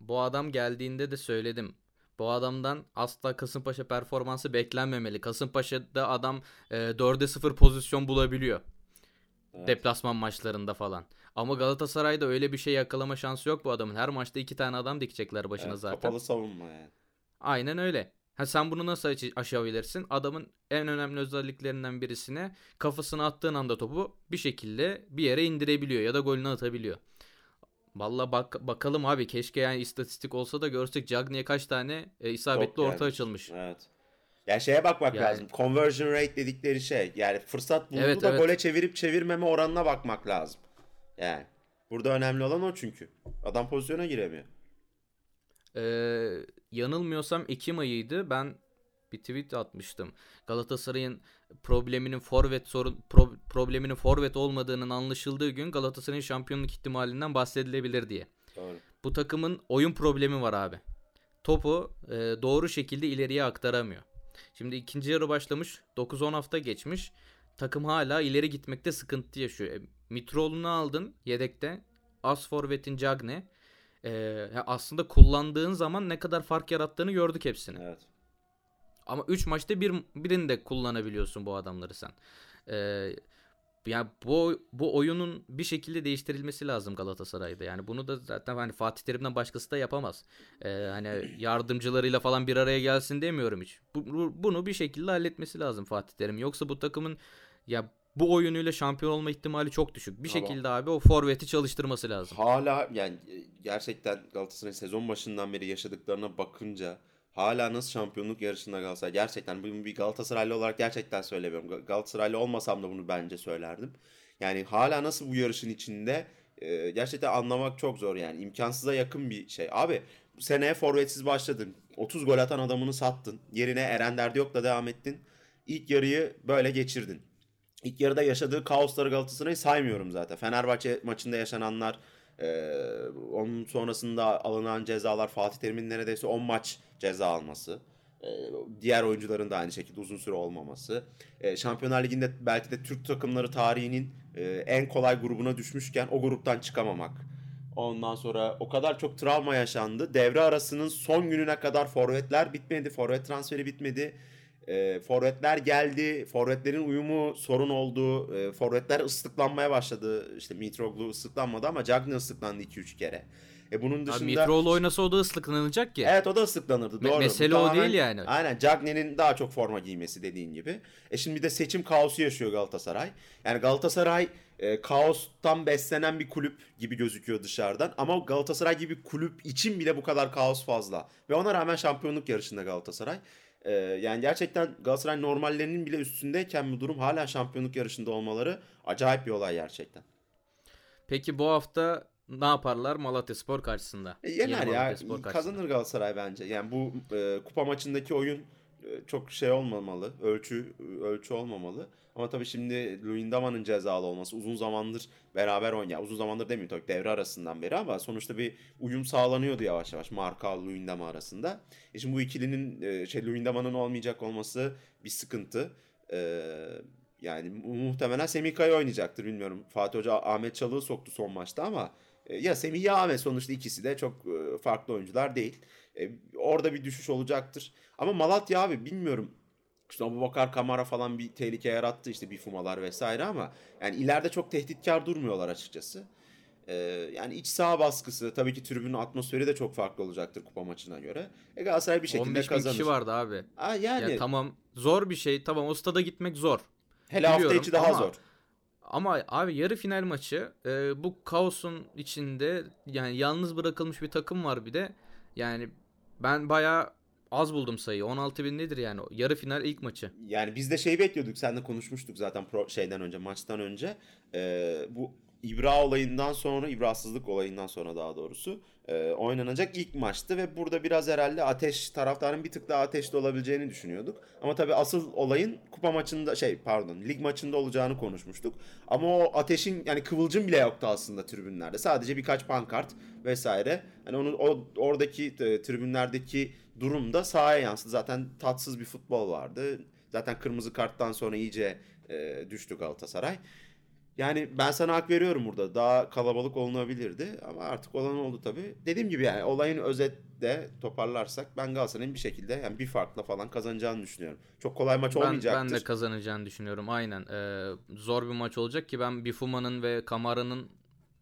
bu adam geldiğinde de söyledim. Bu adamdan asla Kasımpaşa performansı beklenmemeli. Kasımpaşa'da adam e, 4'e 0 pozisyon bulabiliyor. Evet. Deplasman maçlarında falan. Ama Galatasaray'da öyle bir şey yakalama şansı yok bu adamın. Her maçta iki tane adam dikecekler başına evet, zaten. Kapalı savunma yani. Aynen öyle. Ha sen bunu nasıl aşabilirsin? Adamın en önemli özelliklerinden birisine kafasına attığın anda topu bir şekilde bir yere indirebiliyor ya da golünü atabiliyor. Valla bak bakalım abi keşke yani istatistik olsa da görsek Cagney'e kaç tane e, isabetli Çok orta gelmiş. açılmış. Evet. Yani şeye bakmak yani, lazım. Conversion rate dedikleri şey. Yani fırsat buldu evet, da evet. gole çevirip çevirmeme oranına bakmak lazım. Yani burada önemli olan o çünkü. Adam pozisyona giremiyor. Ee, yanılmıyorsam Ekim ayıydı. Ben bir tweet atmıştım. Galatasaray'ın probleminin forvet sorun pro, probleminin forvet olmadığının anlaşıldığı gün Galatasaray'ın şampiyonluk ihtimalinden bahsedilebilir diye. Doğru. Bu takımın oyun problemi var abi. Topu e, doğru şekilde ileriye aktaramıyor. Şimdi ikinci yarı başlamış. 9-10 hafta geçmiş. Takım hala ileri gitmekte sıkıntı yaşıyor. E, Mitroğlu'nu aldın yedekte. As forvetin Cagne. E, aslında kullandığın zaman ne kadar fark yarattığını gördük hepsini. Evet. Ama 3 maçta bir birini de kullanabiliyorsun bu adamları sen. Ee, yani bu bu oyunun bir şekilde değiştirilmesi lazım Galatasaray'da. Yani bunu da zaten hani Fatih Terim'den başkası da yapamaz. Ee, hani yardımcılarıyla falan bir araya gelsin demiyorum hiç. Bu, bunu bir şekilde halletmesi lazım Fatih Terim. Yoksa bu takımın ya bu oyunuyla şampiyon olma ihtimali çok düşük. Bir tamam. şekilde abi o forveti çalıştırması lazım. Hala yani gerçekten Galatasaray sezon başından beri yaşadıklarına bakınca hala nasıl şampiyonluk yarışında Galatasaray gerçekten bunu bir Galatasaraylı olarak gerçekten söylemiyorum. Galatasaraylı olmasam da bunu bence söylerdim. Yani hala nasıl bu yarışın içinde e, gerçekten anlamak çok zor yani imkansıza yakın bir şey. Abi bu seneye forvetsiz başladın. 30 gol atan adamını sattın. Yerine Eren Derdiyok'la devam ettin. İlk yarıyı böyle geçirdin. İlk yarıda yaşadığı kaosları Galatasaray'ı saymıyorum zaten. Fenerbahçe maçında yaşananlar, ee, onun sonrasında alınan cezalar Fatih Terim'in neredeyse 10 maç ceza alması. Ee, diğer oyuncuların da aynı şekilde uzun süre olmaması. Ee, Şampiyonlar Ligi'nde belki de Türk takımları tarihinin e, en kolay grubuna düşmüşken o gruptan çıkamamak. Ondan sonra o kadar çok travma yaşandı. Devre arasının son gününe kadar forvetler bitmedi. Forvet transferi bitmedi. E, forvetler geldi. Forvetlerin uyumu sorun oldu. E, forvetler ıslıklanmaya başladı. İşte Mitroglou ıslıklanmadı ama Cagney ıslıklandı 2-3 kere. E bunun dışında... Abi Mitroğlu oynasa o da ıslıklanacak ki. Evet o da ıslıklanırdı Me- doğru. Mesele o değil yani. Aynen Cagney'nin daha çok forma giymesi dediğin gibi. E şimdi bir de seçim kaosu yaşıyor Galatasaray. Yani Galatasaray e, kaostan beslenen bir kulüp gibi gözüküyor dışarıdan. Ama Galatasaray gibi kulüp için bile bu kadar kaos fazla. Ve ona rağmen şampiyonluk yarışında Galatasaray. Ee, yani gerçekten Galatasaray normallerinin bile üstündeyken bu durum hala şampiyonluk yarışında olmaları acayip bir olay gerçekten. Peki bu hafta ne yaparlar Malatya Spor karşısında? E, yener ya. Kazanır Galatasaray bence. Yani bu e, kupa maçındaki oyun e, çok şey olmamalı. Ölçü ölçü olmamalı. Ama tabii şimdi Luyendama'nın cezalı olması uzun zamandır beraber oynuyor. Uzun zamandır demeyeyim tabii devre arasından beri ama sonuçta bir uyum sağlanıyordu yavaş yavaş Marka Luyendama arasında. E şimdi bu ikilinin e, şey Luyendama'nın olmayacak olması bir sıkıntı. Ee, yani muhtemelen Semih Kaya oynayacaktır bilmiyorum. Fatih Hoca Ahmet Çalık'ı soktu son maçta ama ya Semih ya Ahmet sonuçta ikisi de çok e, farklı oyuncular değil. Orada bir düşüş olacaktır. Ama Malatya abi bilmiyorum işte Abu Bakar Kamara falan bir tehlike yarattı işte bir fumalar vesaire ama yani ileride çok tehditkar durmuyorlar açıkçası. Ee, yani iç saha baskısı tabii ki tribünün atmosferi de çok farklı olacaktır kupa maçına göre. E Galatasaray bir şekilde 15 kazanır. 15 kişi vardı abi. Aa, yani. Ya, tamam zor bir şey tamam o stada gitmek zor. Hele Biliyorum, hafta içi daha ama, zor. Ama abi yarı final maçı e, bu kaosun içinde yani yalnız bırakılmış bir takım var bir de. Yani ben bayağı Az buldum sayı. 16 bin nedir yani? Yarı final ilk maçı. Yani biz de şey bekliyorduk. Seninle konuşmuştuk zaten pro, şeyden önce, maçtan önce. Ee, bu İbra olayından sonra, İbrasızlık olayından sonra daha doğrusu e, oynanacak ilk maçtı ve burada biraz herhalde ateş taraftarın bir tık daha ateşli olabileceğini düşünüyorduk. Ama tabii asıl olayın kupa maçında şey pardon lig maçında olacağını konuşmuştuk. Ama o ateşin yani kıvılcım bile yoktu aslında tribünlerde. Sadece birkaç pankart vesaire. Hani onun o oradaki e, tribünlerdeki durumda sahaya yansıdı. Zaten tatsız bir futbol vardı. Zaten kırmızı karttan sonra iyice e, düştü Galatasaray. Yani ben sana hak veriyorum burada. Daha kalabalık olunabilirdi ama artık olan oldu tabii. Dediğim gibi yani olayın özetle toparlarsak ben Galatasaray'ın bir şekilde yani bir farkla falan kazanacağını düşünüyorum. Çok kolay maç Ben, olmayacaktır. ben de kazanacağını düşünüyorum. Aynen. Ee, zor bir maç olacak ki ben Bifuma'nın ve Kamara'nın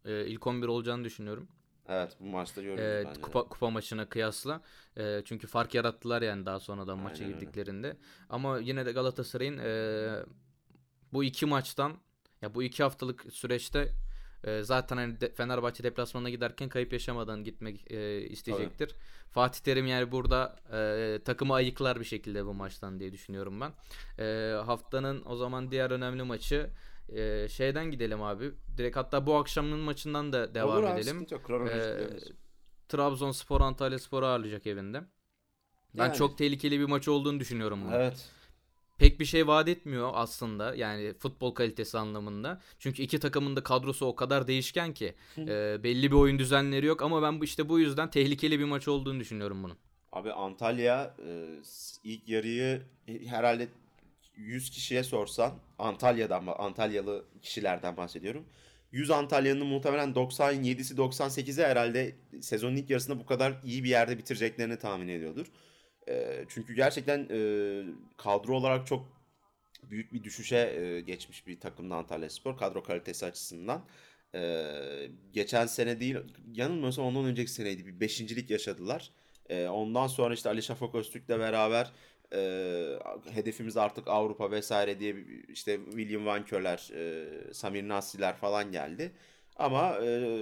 e, ilk 11 olacağını düşünüyorum. Evet bu maçta görürüz Ee, bence. kupa, kupa maçına kıyasla. Ee, çünkü fark yarattılar yani daha sonradan maça Aynen öyle. girdiklerinde. Ama yine de Galatasaray'ın e, bu iki maçtan ya bu iki haftalık süreçte e, zaten hani de- Fenerbahçe deplasmanına giderken kayıp yaşamadan gitmek e, isteyecektir. Fatih Terim yani burada e, takımı ayıklar bir şekilde bu maçtan diye düşünüyorum ben. E, haftanın o zaman diğer önemli maçı e, şeyden gidelim abi. Direkt hatta bu akşamın maçından da devam Olur abi, edelim. gidiyoruz. Trabzonspor Antalyaspor'u ağırlayacak evinde. Ben Yani. çok tehlikeli bir maç olduğunu düşünüyorum bunu. Evet. Pek bir şey vaat etmiyor aslında yani futbol kalitesi anlamında. Çünkü iki takımın da kadrosu o kadar değişken ki e, belli bir oyun düzenleri yok ama ben bu işte bu yüzden tehlikeli bir maç olduğunu düşünüyorum bunun. Abi Antalya e, ilk yarıyı e, herhalde 100 kişiye sorsan Antalya'dan Antalyalı kişilerden bahsediyorum. 100 Antalya'nın muhtemelen 97'si 98'i herhalde sezonun ilk yarısında bu kadar iyi bir yerde bitireceklerini tahmin ediyordur. Çünkü gerçekten e, kadro olarak çok büyük bir düşüşe e, geçmiş bir takımdı Antalyaspor kadro kalitesi açısından. E, geçen sene değil yanılmıyorsam ondan önceki seneydi bir beşincilik yaşadılar. E, ondan sonra işte Ali Şafak Öztürk'le beraber e, hedefimiz artık Avrupa vesaire diye işte William Van Köler, e, Samir Nasri'ler falan geldi. Ama e,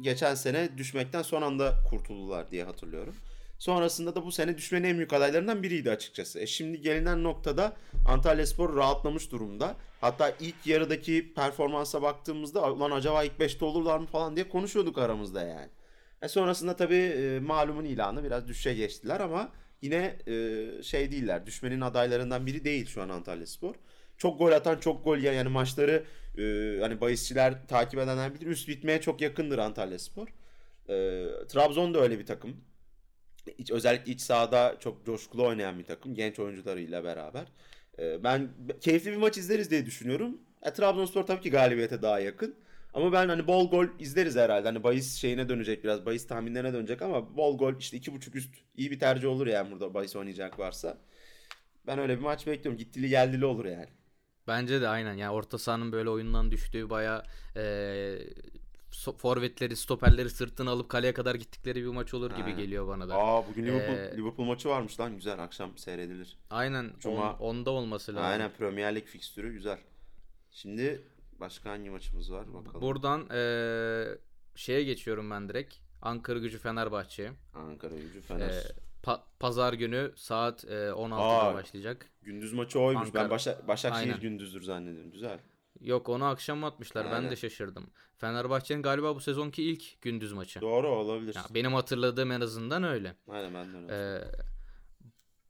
geçen sene düşmekten son anda kurtuldular diye hatırlıyorum. Sonrasında da bu sene düşmenin en büyük adaylarından biriydi açıkçası. E şimdi gelinen noktada Antalyaspor rahatlamış durumda. Hatta ilk yarıdaki performansa baktığımızda ulan acaba ilk 5'te olurlar mı falan diye konuşuyorduk aramızda yani. E sonrasında tabii e, malumun ilanı biraz düşüşe geçtiler ama yine e, şey değiller. Düşmenin adaylarından biri değil şu an Antalyaspor. Çok gol atan, çok gol yiyen yani maçları e, hani bahisçiler takip edenler bilir. Üst bitmeye çok yakındır Antalyaspor. E, Trabzon da öyle bir takım. İç, özellikle iç sahada çok coşkulu oynayan bir takım. Genç oyuncularıyla beraber. E, ben keyifli bir maç izleriz diye düşünüyorum. E, Trabzonspor tabii ki galibiyete daha yakın. Ama ben hani bol gol izleriz herhalde. Hani bahis şeyine dönecek biraz. Bahis tahminlerine dönecek ama bol gol işte iki buçuk üst iyi bir tercih olur yani burada bahis oynayacak varsa. Ben öyle bir maç bekliyorum. Gittili geldili olur yani. Bence de aynen yani orta sahanın böyle oyundan düştüğü baya forvetleri stoperleri sırtına alıp kaleye kadar gittikleri bir maç olur gibi Aynen. geliyor bana da. Aa bugün Liverpool, Ee, Liverpool maçı varmış lan güzel akşam seyredilir. Aynen Cuma- on, onda olması lazım. Aynen Premier Lig fikstürü güzel. Şimdi başka hangi maçımız var bakalım. Buradan eee, şeye geçiyorum ben direkt. Ankara Gücü Fenerbahçe. Ankara Gücü Fener. Eee, pa- Pazar günü saat eee, 16'da Aa. başlayacak. Gündüz maçı oymuş. Ankara- Ben Başak Başakşehir Aynen. gündüzdür zannediyorum. Güzel. Yok onu akşam atmışlar. Ben Aynen. de şaşırdım. Fenerbahçe'nin galiba bu sezonki ilk gündüz maçı. Doğru olabilir. Ya, benim hatırladığım en azından öyle. Aynen ben de öyle. Eee,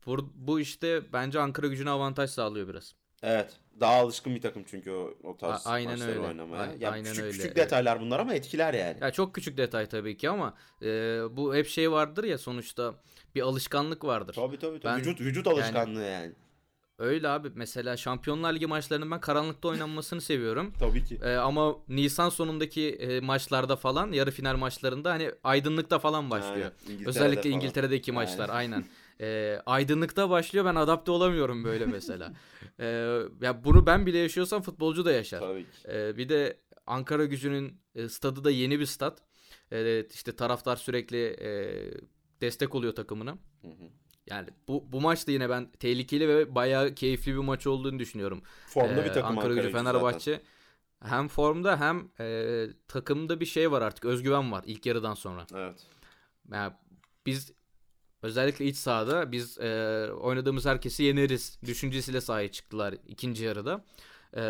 bu, bu işte bence Ankara Gücü'ne avantaj sağlıyor biraz. Evet. Daha alışkın bir takım çünkü o, o tarz A- aynen maçları öyle. oynamaya. A- ya aynen küçük, öyle. küçük Evet. detaylar bunlar ama etkiler yani. Ya çok küçük detay tabii ki ama eee, bu hep şey vardır ya sonuçta bir alışkanlık vardır. Tabii tabii. tabii. Ben- vücut vücut alışkanlığı yani. Öyle abi. Mesela Şampiyonlar Ligi maçlarının ben karanlıkta oynanmasını seviyorum. Tabii ki. Ee, ama Nisan sonundaki e, maçlarda falan yarı final maçlarında hani aydınlıkta falan başlıyor. Aynen, İngiltere'de Özellikle falan. İngiltere'deki maçlar Aynen. aynen. Ee, aydınlıkta başlıyor ben adapte olamıyorum böyle mesela. Ee, ya bunu ben bile yaşıyorsam futbolcu da yaşar. Tabii ki. Ee, bir de Ankara Gücü'nün e, stadı da yeni bir stat. Evet, işte taraftar sürekli e, destek oluyor takımına. Hı hı. Yani bu bu maç da yine ben tehlikeli ve bayağı keyifli bir maç olduğunu düşünüyorum. Formda Ee, bir takım Ankara Gücü zaten. Fenerbahçe hem formda hem e, takımda bir şey var artık özgüven var ilk yarıdan sonra. Evet. Yani biz özellikle iç sahada biz e, oynadığımız herkesi yeneriz düşüncesiyle sahaya çıktılar ikinci yarıda. E,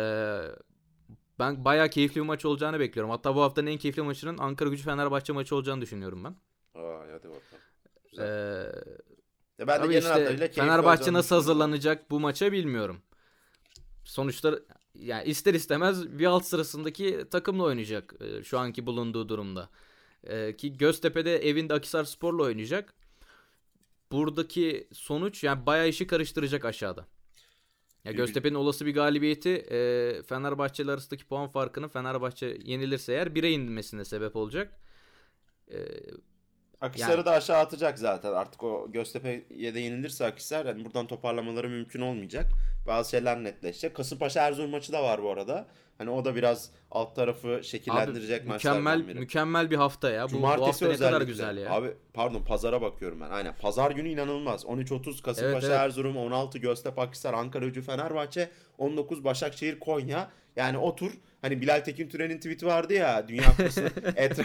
ben bayağı keyifli bir maç olacağını bekliyorum. Hatta bu haftanın en keyifli maçının Ankara Gücü Fenerbahçe maçı olacağını düşünüyorum ben. Aa, hadi bakalım. E, Güzel. Ya ben de Tabii genel işte Fenerbahçe nasıl hazırlanacak bu maça bilmiyorum. Sonuçta yani ister istemez bir alt sırasındaki takımla oynayacak e, şu anki bulunduğu durumda. E, ki Göztepe'de evinde Akhisar Spor'la oynayacak. buradaki sonuç yani bayağı işi karıştıracak aşağıda. Ya Göztepe'nin olası bir galibiyeti e, Fenerbahçe arasındaki puan farkını Fenerbahçe yenilirse eğer 1'e inmesine sebep olacak. E, Akhisar'ı yani, da aşağı atacak zaten. Artık o Göztepe'ye de yenilirse Akhisar yani buradan toparlamaları mümkün olmayacak. Bazı şeyler netleşecek. Kasımpaşa Erzurum maçı da var bu arada. Hani o da biraz alt tarafı şekillendirecek abi, mükemmel, biri. Mükemmel bir hafta ya. Bu, bu hafta ne kadar güzel ya. Abi pardon pazara bakıyorum ben. Aynen. Pazar günü inanılmaz. 13.30 Kasımpaşa evet, evet. Erzurum, 16 Göztepe Akhisar, Ankara Gücü Fenerbahçe, 19 Başakşehir Konya. Yani otur hani Bilal Tekin Türen'in tweet'i vardı ya Dünya Kupası etra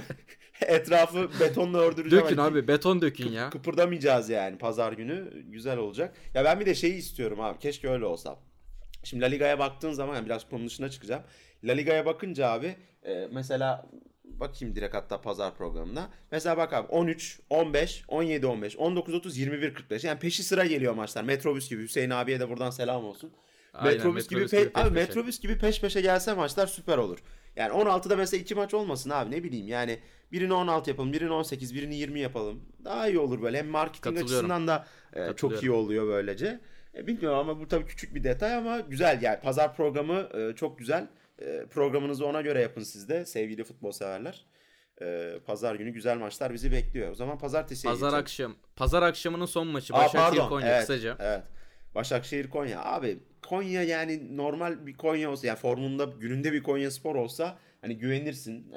etrafı betonla ördüreceğim. Dökün hani, abi beton dökün ya. Kıpırdamayacağız yani pazar günü. Güzel olacak. Ya ben bir de şeyi istiyorum abi. Keşke öyle olsa. Şimdi La Liga'ya baktığın zaman yani biraz konunun dışına çıkacağım. La Liga'ya bakınca abi e, mesela bakayım direkt hatta pazar programına. Mesela bak abi 13, 15, 17, 15, 19, 30, 21, 45. Yani peşi sıra geliyor maçlar. Metrobüs gibi. Hüseyin abiye de buradan selam olsun. Aynen, metrobüs, metrobüs gibi, gibi pe- abi metrobüs gibi peş peşe gelse maçlar süper olur. Yani 16'da mesela iki maç olmasın abi ne bileyim yani birini 16 yapalım, birini 18, birini 20 yapalım. Daha iyi olur böyle. Hem marketing açısından da e, çok iyi oluyor böylece. E, bilmiyorum ama bu tabii küçük bir detay ama güzel yani pazar programı e, çok güzel. E, programınızı ona göre yapın siz de sevgili futbol severler. E, pazar günü güzel maçlar bizi bekliyor. O zaman pazartesi Pazar geçelim. akşam. Pazar akşamının son maçı. Başakşehir Konya evet, kısaca. Evet. Başakşehir Konya. Abi Konya yani normal bir Konya olsa yani formunda gününde bir Konya Spor olsa hani güvenirsin.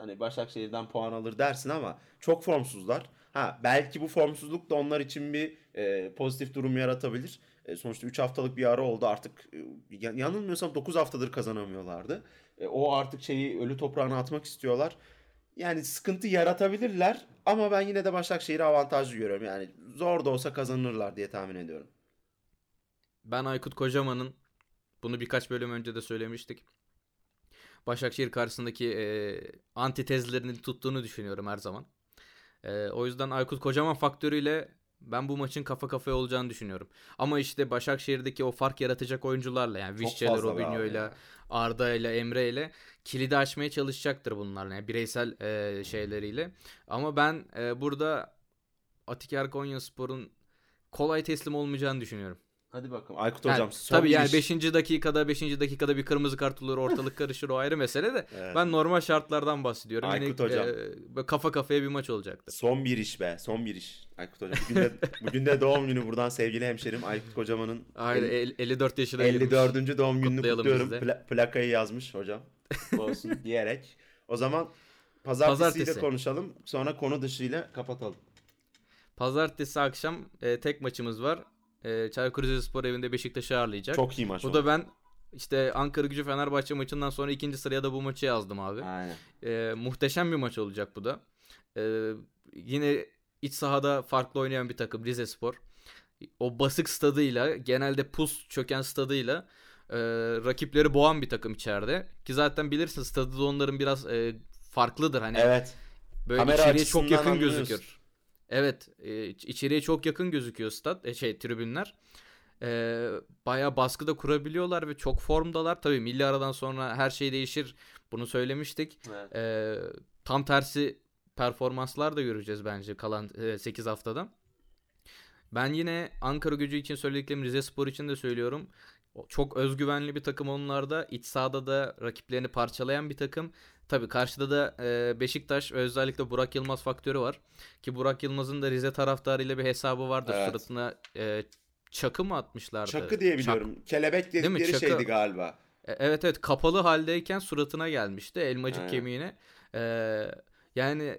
Hani Başakşehir'den puan alır dersin ama çok formsuzlar. Ha belki bu formsuzluk da onlar için bir e, pozitif durum yaratabilir. E, sonuçta 3 haftalık bir ara oldu artık. E, yanılmıyorsam 9 haftadır kazanamıyorlardı. E, o artık şeyi ölü toprağına atmak istiyorlar. Yani sıkıntı yaratabilirler ama ben yine de Başakşehir'i avantajlı görüyorum. Yani zor da olsa kazanırlar diye tahmin ediyorum. Ben Aykut Kocaman'ın bunu birkaç bölüm önce de söylemiştik. Başakşehir karşısındaki e, antitezlerinin tuttuğunu düşünüyorum her zaman. E, o yüzden Aykut Kocaman faktörüyle ben bu maçın kafa kafaya olacağını düşünüyorum. Ama işte Başakşehir'deki o fark yaratacak oyuncularla yani Vişçe'yle, Robinho'yla, Arda'yla, Emre'yle kilidi açmaya çalışacaktır bunlarla yani bireysel e, şeyleriyle. Ama ben e, burada Atiker Konyaspor'un kolay teslim olmayacağını düşünüyorum. Hadi bakalım. Aykut hocam yani, son Tabii yani 5. dakikada 5. dakikada bir kırmızı kart olur ortalık karışır o ayrı mesele de. evet. Ben normal şartlardan bahsediyorum. Aykut yani, hocam. E, kafa kafaya bir maç olacaktır. Son bir iş be. Son bir iş. Aykut hocam. Bugün de, bugün de doğum günü buradan sevgili hemşerim Aykut kocamanın. Aynen el, 54 yaşına 54. Girmiş. doğum gününü kutluyorum. Pla- plakayı yazmış hocam. Olsun diyerek. O zaman pazartesiyle Pazartesi. konuşalım. Sonra konu dışıyla kapatalım. Pazartesi akşam e, tek maçımız var e, Çaykur Rizespor evinde Beşiktaş'ı ağırlayacak. Çok iyi maç Bu oldu. da ben işte Ankara Gücü Fenerbahçe maçından sonra ikinci sıraya da bu maçı yazdım abi. Aynen. E, muhteşem bir maç olacak bu da. E, yine iç sahada farklı oynayan bir takım Rizespor. O basık stadıyla genelde pus çöken stadıyla e, rakipleri boğan bir takım içeride. Ki zaten bilirsin stadı da onların biraz e, farklıdır. Hani evet. Böyle Kamera içeriye çok yakın gözükür. Evet, e, içeriye çok yakın gözüküyor stat, e, şey tribünler. E, bayağı baskı da kurabiliyorlar ve çok formdalar. Tabii milli aradan sonra her şey değişir. Bunu söylemiştik. Evet. E, tam tersi performanslar da göreceğiz bence kalan e, 8 haftada. Ben yine Ankara gücü için söylediklerimi Rize Spor için de söylüyorum. Çok özgüvenli bir takım onlarda. İç sahada da rakiplerini parçalayan bir takım. Tabii karşıda da e, Beşiktaş özellikle Burak Yılmaz faktörü var. Ki Burak Yılmaz'ın da Rize taraftarıyla bir hesabı vardır. Evet. Suratına e, çakı mı atmışlardı? Çakı diye biliyorum. Çak... Kelebek dedikleri şeydi galiba. E, evet evet kapalı haldeyken suratına gelmişti elmacık Aynen. kemiğine. E, yani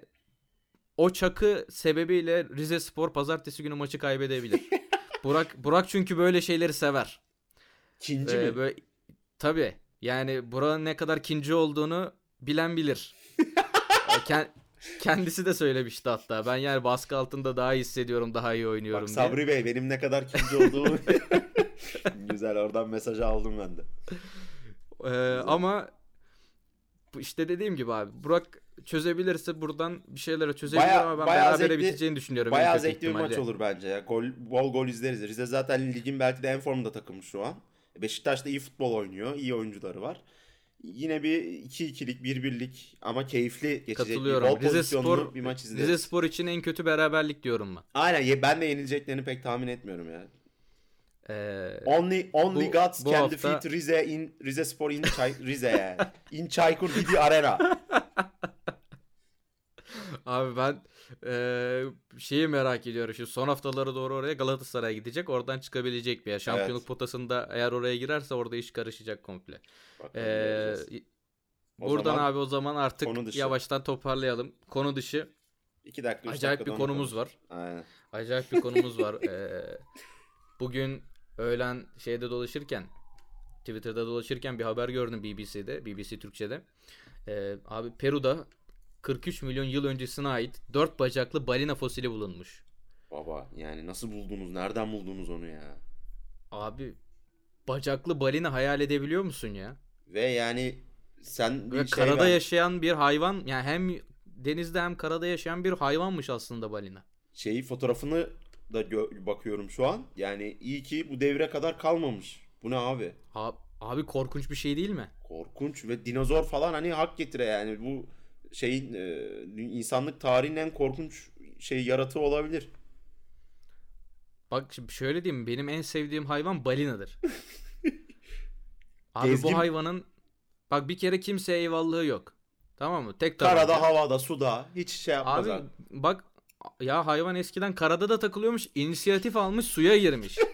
o çakı sebebiyle Rize Spor pazartesi günü maçı kaybedebilir. Burak Burak çünkü böyle şeyleri sever. Kinci ee, mi? Böyle, tabii. Yani Burak'ın ne kadar kinci olduğunu bilen bilir. Kendisi de söylemişti hatta. Ben yani baskı altında daha iyi hissediyorum, daha iyi oynuyorum Bak, diye. Sabri Bey benim ne kadar kinci olduğumu güzel oradan mesajı aldım ben de. Ee, ama işte dediğim gibi abi Burak çözebilirse buradan bir şeyler çözebilir bayağı, ama ben bayağı berabere zevkli, biteceğini düşünüyorum. Bayağı zevkli bir maç olur bence ya. Gol, bol gol izleriz. Rize zaten ligin belki de en formda takımı şu an. Beşiktaş da iyi futbol oynuyor. iyi oyuncuları var. Yine bir 2-2'lik, 1-1'lik ama keyifli geçecek Katılıyorum. bir Rize Spor, bir maç izleriz. Rize Spor için en kötü beraberlik diyorum ben. Aynen ben de yenileceklerini pek tahmin etmiyorum yani. Ee, Only only bu- gods bu can hafta- defeat Rize in Rize Spor in Çay, Rize yani. in Çaykur Didi Arena. Abi ben eee, şeyi merak ediyorum. Şu son haftalara doğru oraya Galatasaray gidecek. Oradan çıkabilecek mi? Ya şampiyonluk Evet. potasında eğer oraya girerse orada iş karışacak komple. O buradan zaman abi o zaman artık yavaştan toparlayalım. Konu dışı iki dakika, üç acayip bir dakikada onu konumuz var. Aynen. Acayip bir konumuz var. Eee, bugün öğlen şeyde dolaşırken Twitter'da dolaşırken bir haber gördüm BBC'de, BBC Türkçe'de. Eee, abi Peru'da 43 milyon yıl öncesine ait 4 bacaklı balina fosili bulunmuş. Baba yani nasıl buldunuz? Nereden buldunuz onu ya? Abi bacaklı balina hayal edebiliyor musun ya? Ve yani sen bir Ve şey karada ver- yaşayan bir hayvan yani hem denizde hem karada yaşayan bir hayvanmış aslında balina. şeyi fotoğrafını da gö- bakıyorum şu an. Yani iyi ki bu devre kadar kalmamış. Bu ne abi? Ha- abi korkunç bir şey değil mi? Korkunç ve dinozor falan hani hak getire yani bu şeyin e, insanlık tarihinin en korkunç şey yaratığı olabilir. Bak şimdi şöyle diyeyim benim en sevdiğim hayvan balinadır. Abi Gezgin- bu hayvanın bak bir kere kimseye eyvallahı yok. Tamam mı? Tek Karada, tabanca. havada, suda hiç şey yapmaz. Abi Abi, bak ya hayvan eskiden karada da takılıyormuş, inisiyatif almış, suya girmiş.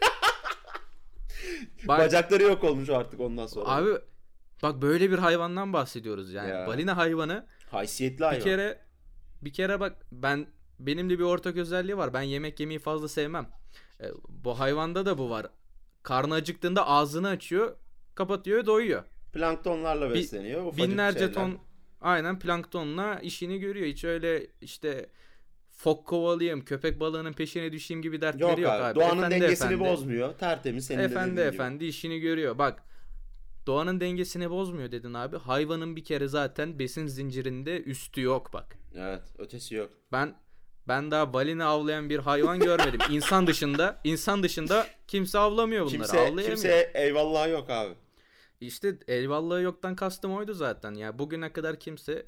Bak, Bacakları yok olmuş artık ondan sonra. abi bak böyle bir hayvandan bahsediyoruz yani. Ya. Balina hayvanı haysiyetli hayvan. bir kere bir kere bak ben benim de bir ortak özelliği var. Ben yemek yemeyi fazla sevmem. E, bu hayvanda da bu var. Karnı acıktığında ağzını açıyor, kapatıyor, doyuyor. Planktonlarla Bi- besleniyor. ufacık Binlerce şeyler. ton aynen planktonla işini görüyor. Hiç öyle işte fok kovalayayım, köpek balığının peşine düşeyim gibi dertleri Yok, yok, abi. abi. Doğanın Efendi dengesini efendi. bozmuyor. Tertemiz senin de Efendi gibi. efendi işini görüyor. Bak doğanın dengesini bozmuyor dedin abi. Hayvanın bir kere zaten besin zincirinde üstü yok bak. Evet, ötesi yok. Ben ben daha balina avlayan bir hayvan görmedim. İnsan dışında, insan dışında kimse avlamıyor bunları. Kimse avlayamıyor. kimse eyvallah yok abi. İşte eyvallahı yoktan kastım oydu zaten. Ya bugüne kadar kimse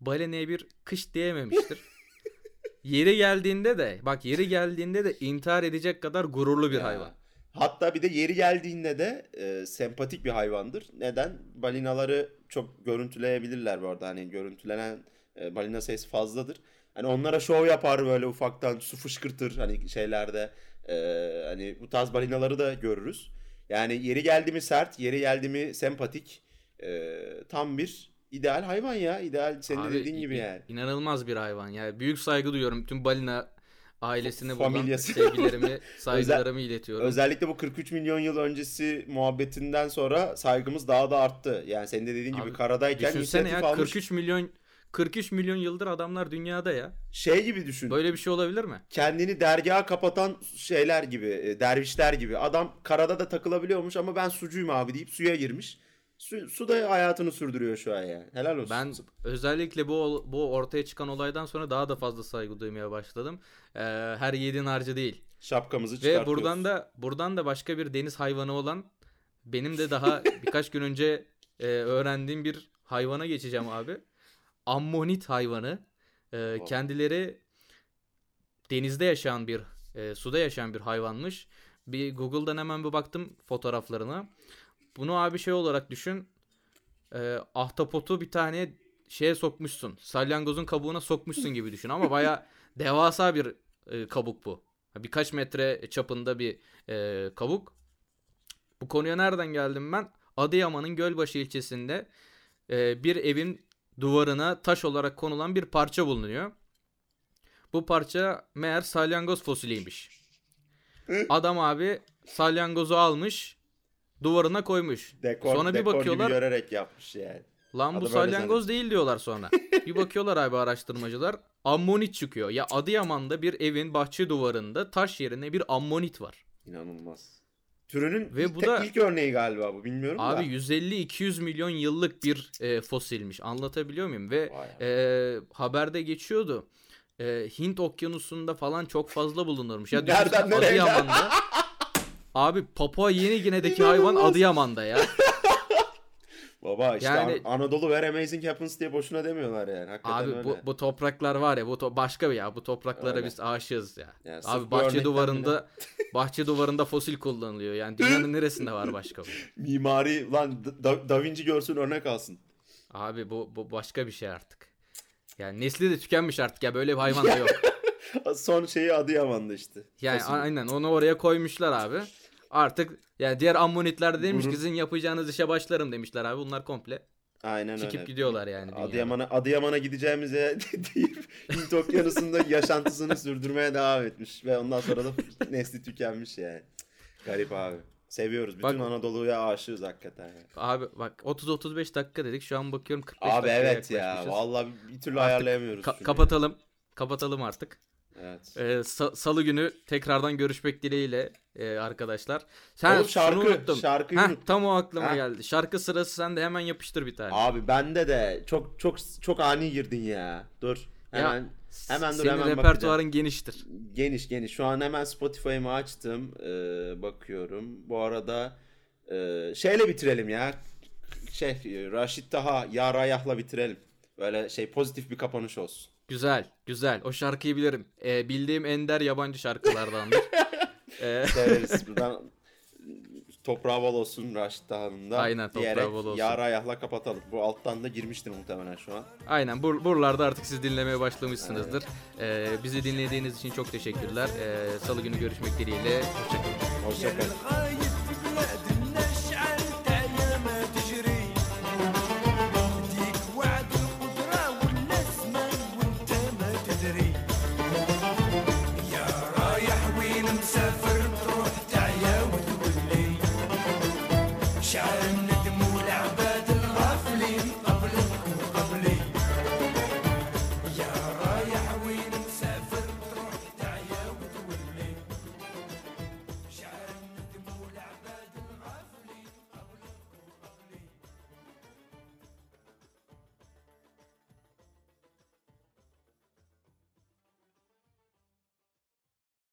balineye bir kış diyememiştir. yeri geldiğinde de bak yeri geldiğinde de intihar edecek kadar gururlu bir Ya. hayvan. Hatta bir de yeri geldiğinde de e, sempatik bir hayvandır. Neden? Balinaları çok görüntüleyebilirler bu arada. Hani görüntülenen e, balina sayısı fazladır. Hani onlara şov yapar böyle ufaktan su fışkırtır hani şeylerde. E, hani bu tarz balinaları da görürüz. Yani yeri geldi mi sert, yeri geldi mi sempatik. e, tam bir ideal hayvan ya. İdeal senin Abi, dediğin gibi yani. İnanılmaz bir hayvan. Yani büyük saygı duyuyorum tüm balina ailesine buradan sevgilerimi, saygılarımı iletiyorum. Özellikle bu 43 milyon yıl öncesi muhabbetinden sonra saygımız daha da arttı. Yani senin de dediğin gibi Abi, karadayken Düşünsene ya almış. 43 milyon 43 milyon yıldır adamlar dünyada ya. Şey gibi düşün. Böyle bir şey olabilir mi? Kendini dergaha kapatan şeyler gibi, e, dervişler gibi. Adam karada da takılabiliyormuş ama ben sucuyum abi deyip suya girmiş. Su, suda hayatını sürdürüyor şu an yani. Helal olsun. Ben özellikle bu bu ortaya çıkan olaydan sonra daha da fazla saygı duymaya başladım. Ee, her yiğidin harcı değil. Şapkamızı Ve çıkartıyoruz. buradan da buradan da başka bir deniz hayvanı olan benim de daha birkaç gün önce e, öğrendiğim bir hayvana geçeceğim abi. Ammonit hayvanı. E, kendileri denizde yaşayan bir e, suda yaşayan bir hayvanmış. Bir Google'dan hemen bir baktım fotoğraflarına. Bunu abi şey olarak düşün. E, ahtapotu bir tane şeye sokmuşsun. Salyangozun kabuğuna sokmuşsun gibi düşün ama baya devasa bir e, kabuk bu. Birkaç metre çapında bir e, kabuk. Bu konuya nereden geldim ben? Adıyaman'ın Gölbaşı ilçesinde e, bir evin duvarına taş olarak konulan bir parça bulunuyor. Bu parça meğer salyangoz fosiliymiş. Adam abi salyangozu almış duvarına koymuş. dekor, Sonra bir dekor bakıyorlar gibi görerek yapmış yani. Lan bu salyangoz değil diyorlar sonra. bir bakıyorlar abi araştırmacılar. Ammonit çıkıyor. Ya Adıyaman'da bir evin bahçe duvarında taş yerine bir ammonit var. İnanılmaz. Türünün Ve ilk, bu da- ilk örneği galiba bu bilmiyorum Abi da. 150-200 milyon yıllık bir e, fosilmiş. Anlatabiliyor muyum? Ve e, haberde geçiyordu. E, Hint okyanusunda falan çok fazla bulunurmuş. Ya Nereden nereye Adıyaman'da. Abi Papua Yeni Gine'deki hayvan. Adıyaman'da ya. Baba işte Yani- An- Anadolu where amazing happens diye boşuna demiyorlar yani. Hakikaten Abi öyle. bu, bu topraklar var ya bu to- başka bir ya bu topraklara Öyle. biz aşığız ya. Yani Abi bahçe duvarında bahçe duvarında fosil kullanılıyor. Yani dünyanın neresinde var başka bu? Mimari lan da, da Vinci görsün örnek alsın. Abi bu, bu başka bir şey artık. Yani nesli de tükenmiş artık ya böyle bir hayvan da yok. Son şeyi Adıyaman'da işte. Yani Fasulye. aynen onu oraya koymuşlar abi. Artık yani diğer ammonitler de demiş ki sizin yapacağınız işe başlarım demişler abi. Bunlar komple Aynen çekip öyle. gidiyorlar yani. dünyada. Adıyaman'a Adıyaman'a gideceğimize deyip Hint Okyanusu'nda yaşantısını sürdürmeye devam etmiş ve ondan sonra da nesli tükenmiş yani. Garip abi. Seviyoruz. Bütün Bak- Anadolu'ya aşığız hakikaten. Abi bak 30-35 dakika dedik şu an bakıyorum 45 Abi dakikaya evet ya. Vallahi bir türlü Artık ayarlayamıyoruz. Ka- kapatalım. Kapatalım artık. Ya. Evet. Ee, sa- Salı günü tekrardan görüşmek dileğiyle e, arkadaşlar. Sen Oğlum şarkı, unuttum. şarkıyı Heh, unuttum. tam o aklıma Heh. geldi. Şarkı sırası sen de hemen yapıştır bir tane. Abi bende de çok çok çok ani girdin ya. Dur. Hemen hemen dur Senin hemen repertuarın bakacağım. geniştir. Geniş geniş. Şu an hemen Spotify'ımı açtım. Ee, bakıyorum. Bu arada e, şeyle bitirelim ya. Şey Raşit Taha Ya Rayah'la bitirelim. Böyle şey pozitif bir kapanış olsun. Güzel, güzel. O şarkıyı bilirim. Ee, bildiğim ender yabancı şarkılardandır. Ee, Severiz. Buradan toprağı bol olsun Raşit Taha'nın da. Aynen, toprağı bol olsun. Ya Rayah'la kapatalım. Bu alttan da girmiştir muhtemelen şu an. aynen. Bur buralarda artık siz dinlemeye başlamışsınızdır. Ee, bizi dinlediğiniz için çok teşekkürler. Ee, Salı günü görüşmek dileğiyle. Hoşçakalın. Hoşçakalın.